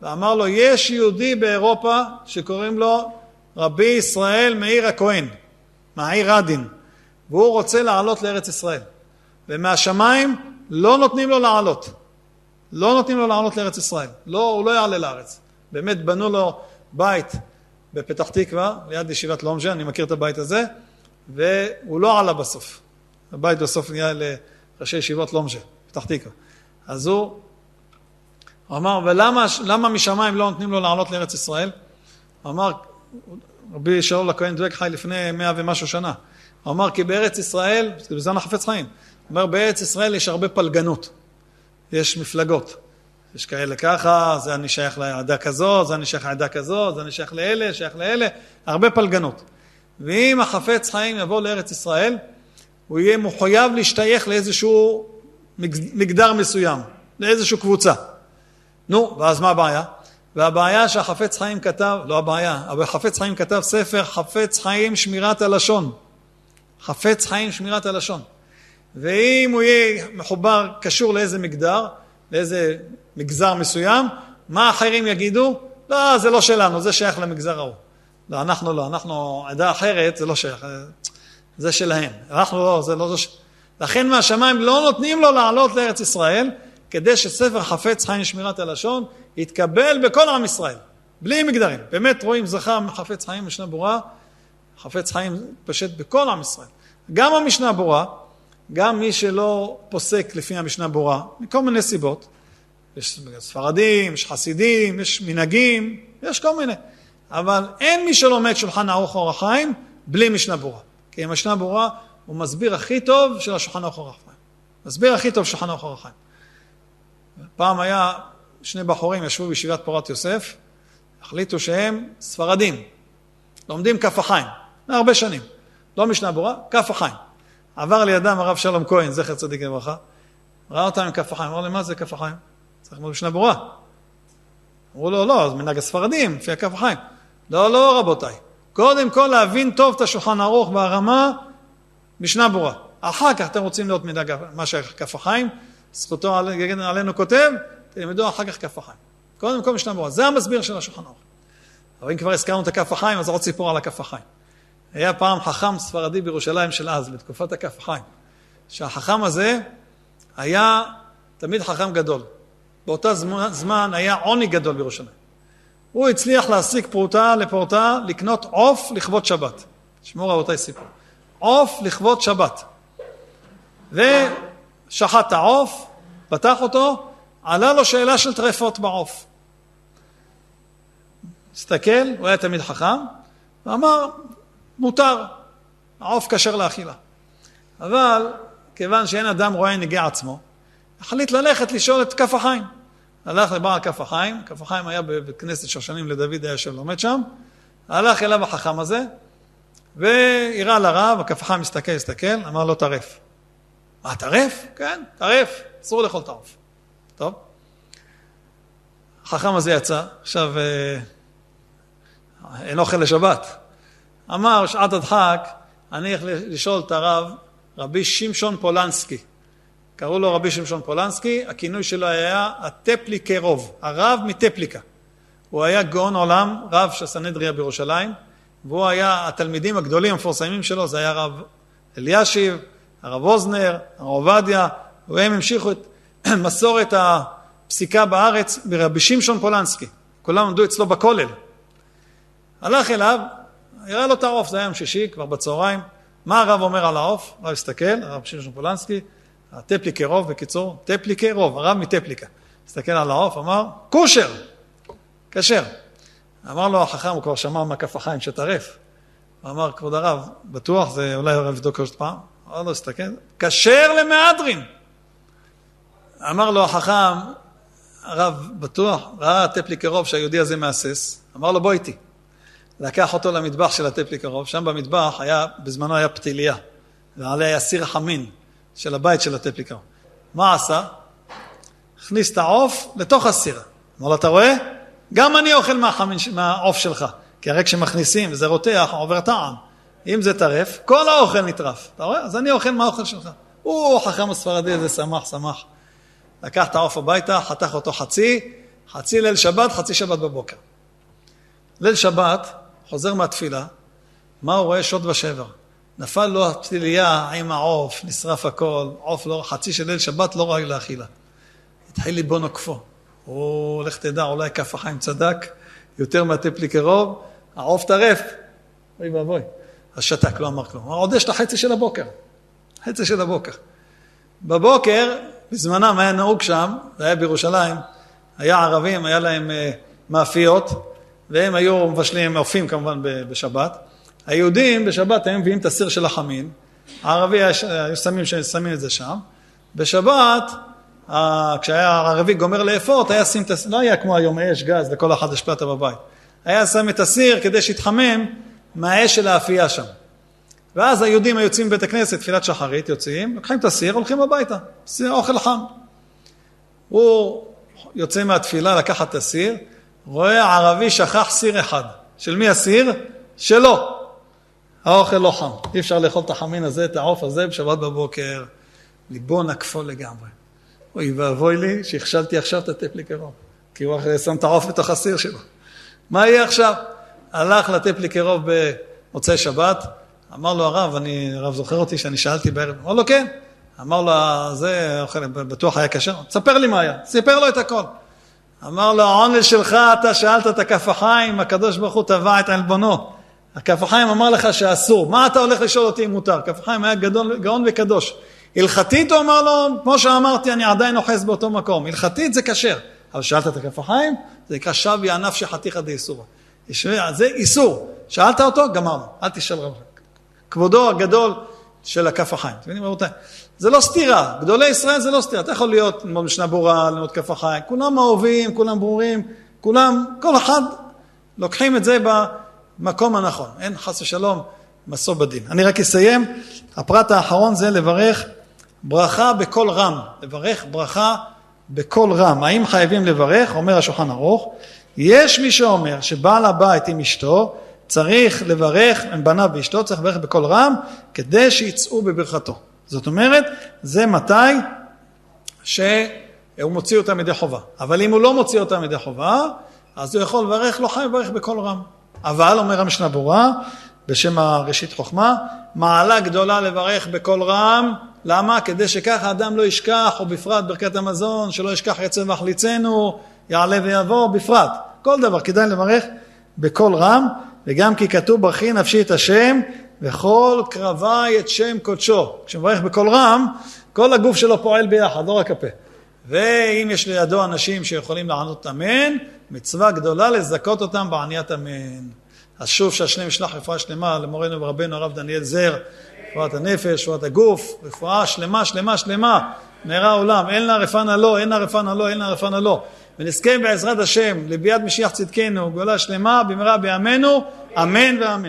[SPEAKER 1] ואמר לו, יש יהודי באירופה שקוראים לו רבי ישראל מאיר הכהן, מהעיר רדין, והוא רוצה לעלות לארץ ישראל. ומהשמיים לא נותנים לו לעלות. לא נותנים לו לעלות לארץ ישראל. לא, הוא לא יעלה לארץ. באמת בנו לו בית בפתח תקווה, ליד ישיבת לומז'ה, אני מכיר את הבית הזה, והוא לא עלה בסוף. הבית בסוף נהיה לראשי ישיבות לומז'ה, פתח תקווה. אז הוא הוא אמר, ולמה משמיים לא נותנים לו לעלות לארץ ישראל? הוא אמר, רבי שאול הכהן דואק חי לפני מאה ומשהו שנה. הוא אמר כי בארץ ישראל, זה החפץ חיים, הוא אומר בארץ ישראל יש הרבה פלגנות, יש מפלגות. יש כאלה ככה, זה אני שייך לעדה כזו, זה אני שייך לעדה כזו, זה אני שייך לאלה, שייך לאלה, הרבה פלגנות. ואם החפץ חיים יבוא לארץ ישראל, הוא יהיה מחויב להשתייך לאיזשהו מגדר מסוים, לאיזושהי קבוצה. נו, ואז מה הבעיה? והבעיה שהחפץ חיים כתב, לא הבעיה, אבל חפץ חיים כתב ספר חפץ חיים שמירת הלשון. חפץ חיים שמירת הלשון. ואם הוא יהיה מחובר, קשור לאיזה מגדר, לאיזה מגזר מסוים, מה האחרים יגידו? לא, זה לא שלנו, זה שייך למגזר ההוא. לא, אנחנו לא, אנחנו עדה אחרת, זה לא שייך, זה שלהם. אנחנו לא, זה לא... ש... לכן מהשמיים לא נותנים לו לעלות לארץ ישראל, כדי שספר חפץ חיים שמירת הלשון יתקבל בכל עם ישראל, בלי מגדרים. באמת רואים זכה מחפץ חיים משנה ברורה, חפץ חיים פשט בכל עם ישראל. גם המשנה ברורה, גם מי שלא פוסק לפי המשנה ברורה, מכל מיני סיבות, יש ספרדים, יש חסידים, יש מנהגים, יש כל מיני. אבל אין מי שלומד שולחן ערוך אורח חיים בלי משנה ברורה. כי המשנה ברורה הוא מסביר הכי טוב של השולחן ערוך אורח חיים. מסביר הכי טוב שולחן ערוך אורח חיים. פעם היה שני בחורים ישבו בישיבת פורת יוסף, החליטו שהם ספרדים, לומדים כף החיים, הרבה שנים, לא משנה ברורה, כף החיים. עבר לידם הרב שלום כהן, זכר צדיק לברכה, ראה אותם עם כף החיים, אמר לי, מה זה כף החיים? צריך ללמוד משנה ברורה. אמרו לו, לא, זה מנהג הספרדים, לפי הכף החיים. לא, לא, רבותיי. קודם כל להבין טוב את השולחן ערוך והרמה, משנה ברורה. אחר כך אתם רוצים להיות מנהג מה שכף החיים, זכותו עלינו כותב, תלמדו אחר כך כף החיים. קודם כל משנה ברורה. זה המסביר של השולחן ערוך. אבל אם כבר הזכרנו את הכף החיים, אז עוד סיפור על הכף החיים. היה פעם חכם ספרדי בירושלים של אז, בתקופת הכף החיים, שהחכם הזה היה תמיד חכם גדול. באותה זמן היה עוני גדול בירושלים. הוא הצליח להשיג פרוטה לפורטה לקנות עוף לכבוד שבת. תשמעו רבותיי סיפור. עוף לכבוד שבת. ושחט את העוף, פתח אותו, עלה לו שאלה של טרפות בעוף. הסתכל, הוא היה תמיד חכם, ואמר, מותר, העוף כשר לאכילה. אבל כיוון שאין אדם רואה נגיע עצמו, החליט ללכת לשאול את כף החיים. הלך לבעל כף החיים, כף החיים היה בבית כנסת שושנים לדוד היה יושב לומד שם, הלך אליו החכם הזה, והראה לרב, הכף החיים מסתכל, הסתכל, אמר לו טרף. מה, טרף? כן, טרף, אסור לאכול את העוף. טוב. החכם הזה יצא, עכשיו אה, אין אוכל לשבת. אמר, שעת הדחק, אני הולך לשאול את הרב, רבי שמשון פולנסקי. קראו לו רבי שמשון פולנסקי, הכינוי שלו היה הטפליקרוב, הרב מטפליקה. הוא היה גאון עולם, רב של סנהדריה בירושלים, והוא היה, התלמידים הגדולים המפורסמים שלו, זה היה הרב אלישיב, הרב אוזנר, הרב עובדיה, והם המשיכו את מסורת הפסיקה בארץ ברבי שמשון פולנסקי. כולם עמדו אצלו בכולל. הלך אליו, הראה לו את העוף, זה היה יום שישי, כבר בצהריים. מה הרב אומר על העוף? הרב הסתכל, הרב שמשון פולנסקי, הטפליקה רוב בקיצור, טפליקה רוב, הרב מטפליקה. הסתכל על העוף, אמר, כושר, כשר. אמר לו החכם, הוא כבר שמע מהכף החיים שטרף. אמר, כבוד הרב, בטוח, זה אולי הרב יבדוק עוד פעם. אמר לו, הסתכל, כשר למהדרין. אמר לו החכם, הרב בטוח, ראה טפליקרוב שהיהודי הזה מהסס, אמר לו בוא איתי. לקח אותו למטבח של הטפליקרוב, שם במטבח היה, בזמנו היה פתיליה, ועליה היה סיר החמין. של הבית של הטפליקר. מה עשה? הכניס את העוף לתוך הסיר. אמר לו, אתה רואה? גם אני אוכל מהחמין, מהעוף שלך. כי הרי כשמכניסים וזה רותח, עובר טעם. אם זה טרף, כל האוכל נטרף. אתה רואה? אז אני אוכל מהאוכל שלך. הוא, חכם הספרדי הזה, שמח, שמח. לקח את העוף הביתה, חתך אותו חצי, חצי ליל שבת, חצי שבת בבוקר. ליל שבת, חוזר מהתפילה, מה הוא רואה? שוד ושבר. נפל לו הפתיליה עם העוף, נשרף הכל, עוף לא, חצי של ליל שבת לא ראוי לאכילה. התחיל ליבו נוקפו. הוא, לך תדע, אולי כף החיים צדק, יותר מהטפלי קרוב, העוף טרף. אוי ואבוי. אז שתק, לא אמר כלום. עוד יש את החצי של הבוקר. חצי של הבוקר. בבוקר, בזמנם היה נהוג שם, זה היה בירושלים, היה ערבים, היה להם uh, מאפיות, והם היו מבשלים, אופים כמובן בשבת. היהודים בשבת היו מביאים את הסיר של החמין, הערבי היו שמים, שמים את זה שם, בשבת כשהיה הערבי גומר לאפות, היה שים את הסיר, לא היה כמו היום אש, גז, לכל אחד יש פלטה בבית. היה שם את הסיר כדי שיתחמם מהאש של האפייה שם. ואז היהודים היוצאים מבית הכנסת, תפילת שחרית, יוצאים, לוקחים את הסיר, הולכים הביתה. סיר אוכל חם. הוא יוצא מהתפילה לקחת את הסיר, רואה ערבי שכח סיר אחד. של מי הסיר? שלו. האוכל לא חם. אי אפשר לאכול את החמין הזה, את העוף הזה, בשבת בבוקר. ליבו נקפו לגמרי. אוי ואבוי לי שהכשלתי עכשיו את הטפליקרוב. כי הוא שם את העוף בתוך הסיר שלו. מה יהיה עכשיו? הלך לטפליקרוב במוצאי שבת, אמר לו הרב, אני, הרב זוכר אותי שאני שאלתי בערב, אמר לו כן. אמר לו, זה אוכל, בטוח היה קשה, תספר לי מה היה, סיפר לו את הכל. אמר לו, העונש שלך, אתה שאלת את הכף החיים, הקדוש ברוך הוא טבע את עלבונו. הכף החיים אמר לך שאסור, מה אתה הולך לשאול אותי אם מותר? כף החיים היה גדול, גאון וקדוש. הלכתית הוא אמר לו, כמו שאמרתי, אני עדיין אוחז באותו מקום. הלכתית זה כשר. אבל שאלת את הכף החיים, זה נקרא שווי ענף שחתיכא דאיסורא. זה איסור. שאלת אותו, גמרנו, אל תשאל רב. כבודו הגדול של הכף החיים. אתם מבינים רבותיי? זה לא סתירה, גדולי ישראל זה לא סתירה. אתה יכול להיות, ללמוד משנה ברורה, ללמוד כף החיים, כולם אהובים, כולם ברורים, כולם, כל אחד לוקחים את זה במקום הנכון. אין חס ושלום מסור בדין. אני רק אסיים, הפרט האחרון זה לברך ברכה בקול רם. לברך ברכה בקול רם. האם חייבים לברך? אומר השולחן ערוך. יש מי שאומר שבעל הבית עם אשתו צריך לברך, עם בניו ואשתו, צריך לברך בקול רם, כדי שיצאו בברכתו. זאת אומרת, זה מתי שהוא מוציא אותם ידי חובה. אבל אם הוא לא מוציא אותם ידי חובה, אז הוא יכול לברך, לא חייב לברך בקול רם. אבל, אומר המשנה ברורה, בשם הראשית חוכמה, מעלה גדולה לברך בקול רם, למה? כדי שככה אדם לא ישכח, או בפרט ברכת המזון, שלא ישכח יצא והחליצנו, יעלה ויבוא, בפרט. כל דבר כדאי לברך בקול רם, וגם כי כתוב ברכי נפשי את השם, וכל קרבי את שם קודשו. כשמברך בקול רם, כל הגוף שלו פועל ביחד, לא רק הפה. ואם יש לידו אנשים שיכולים לענות אמן, מצווה גדולה לזכות אותם בעניית אמן. אז שוב שהשלם ישלח רפואה שלמה למורנו ורבנו הרב דניאל זר, רפואת הנפש, רפואת הגוף, רפואה שלמה, שלמה, שלמה, מהרה עולם, אין לה רפנה לו, אין לה רפנה לו, אין לה רפנה לו. ונזכה בעזרת השם לביאת משיח צדקנו, גאולה שלמה במהרה בימינו, אמן ואמן.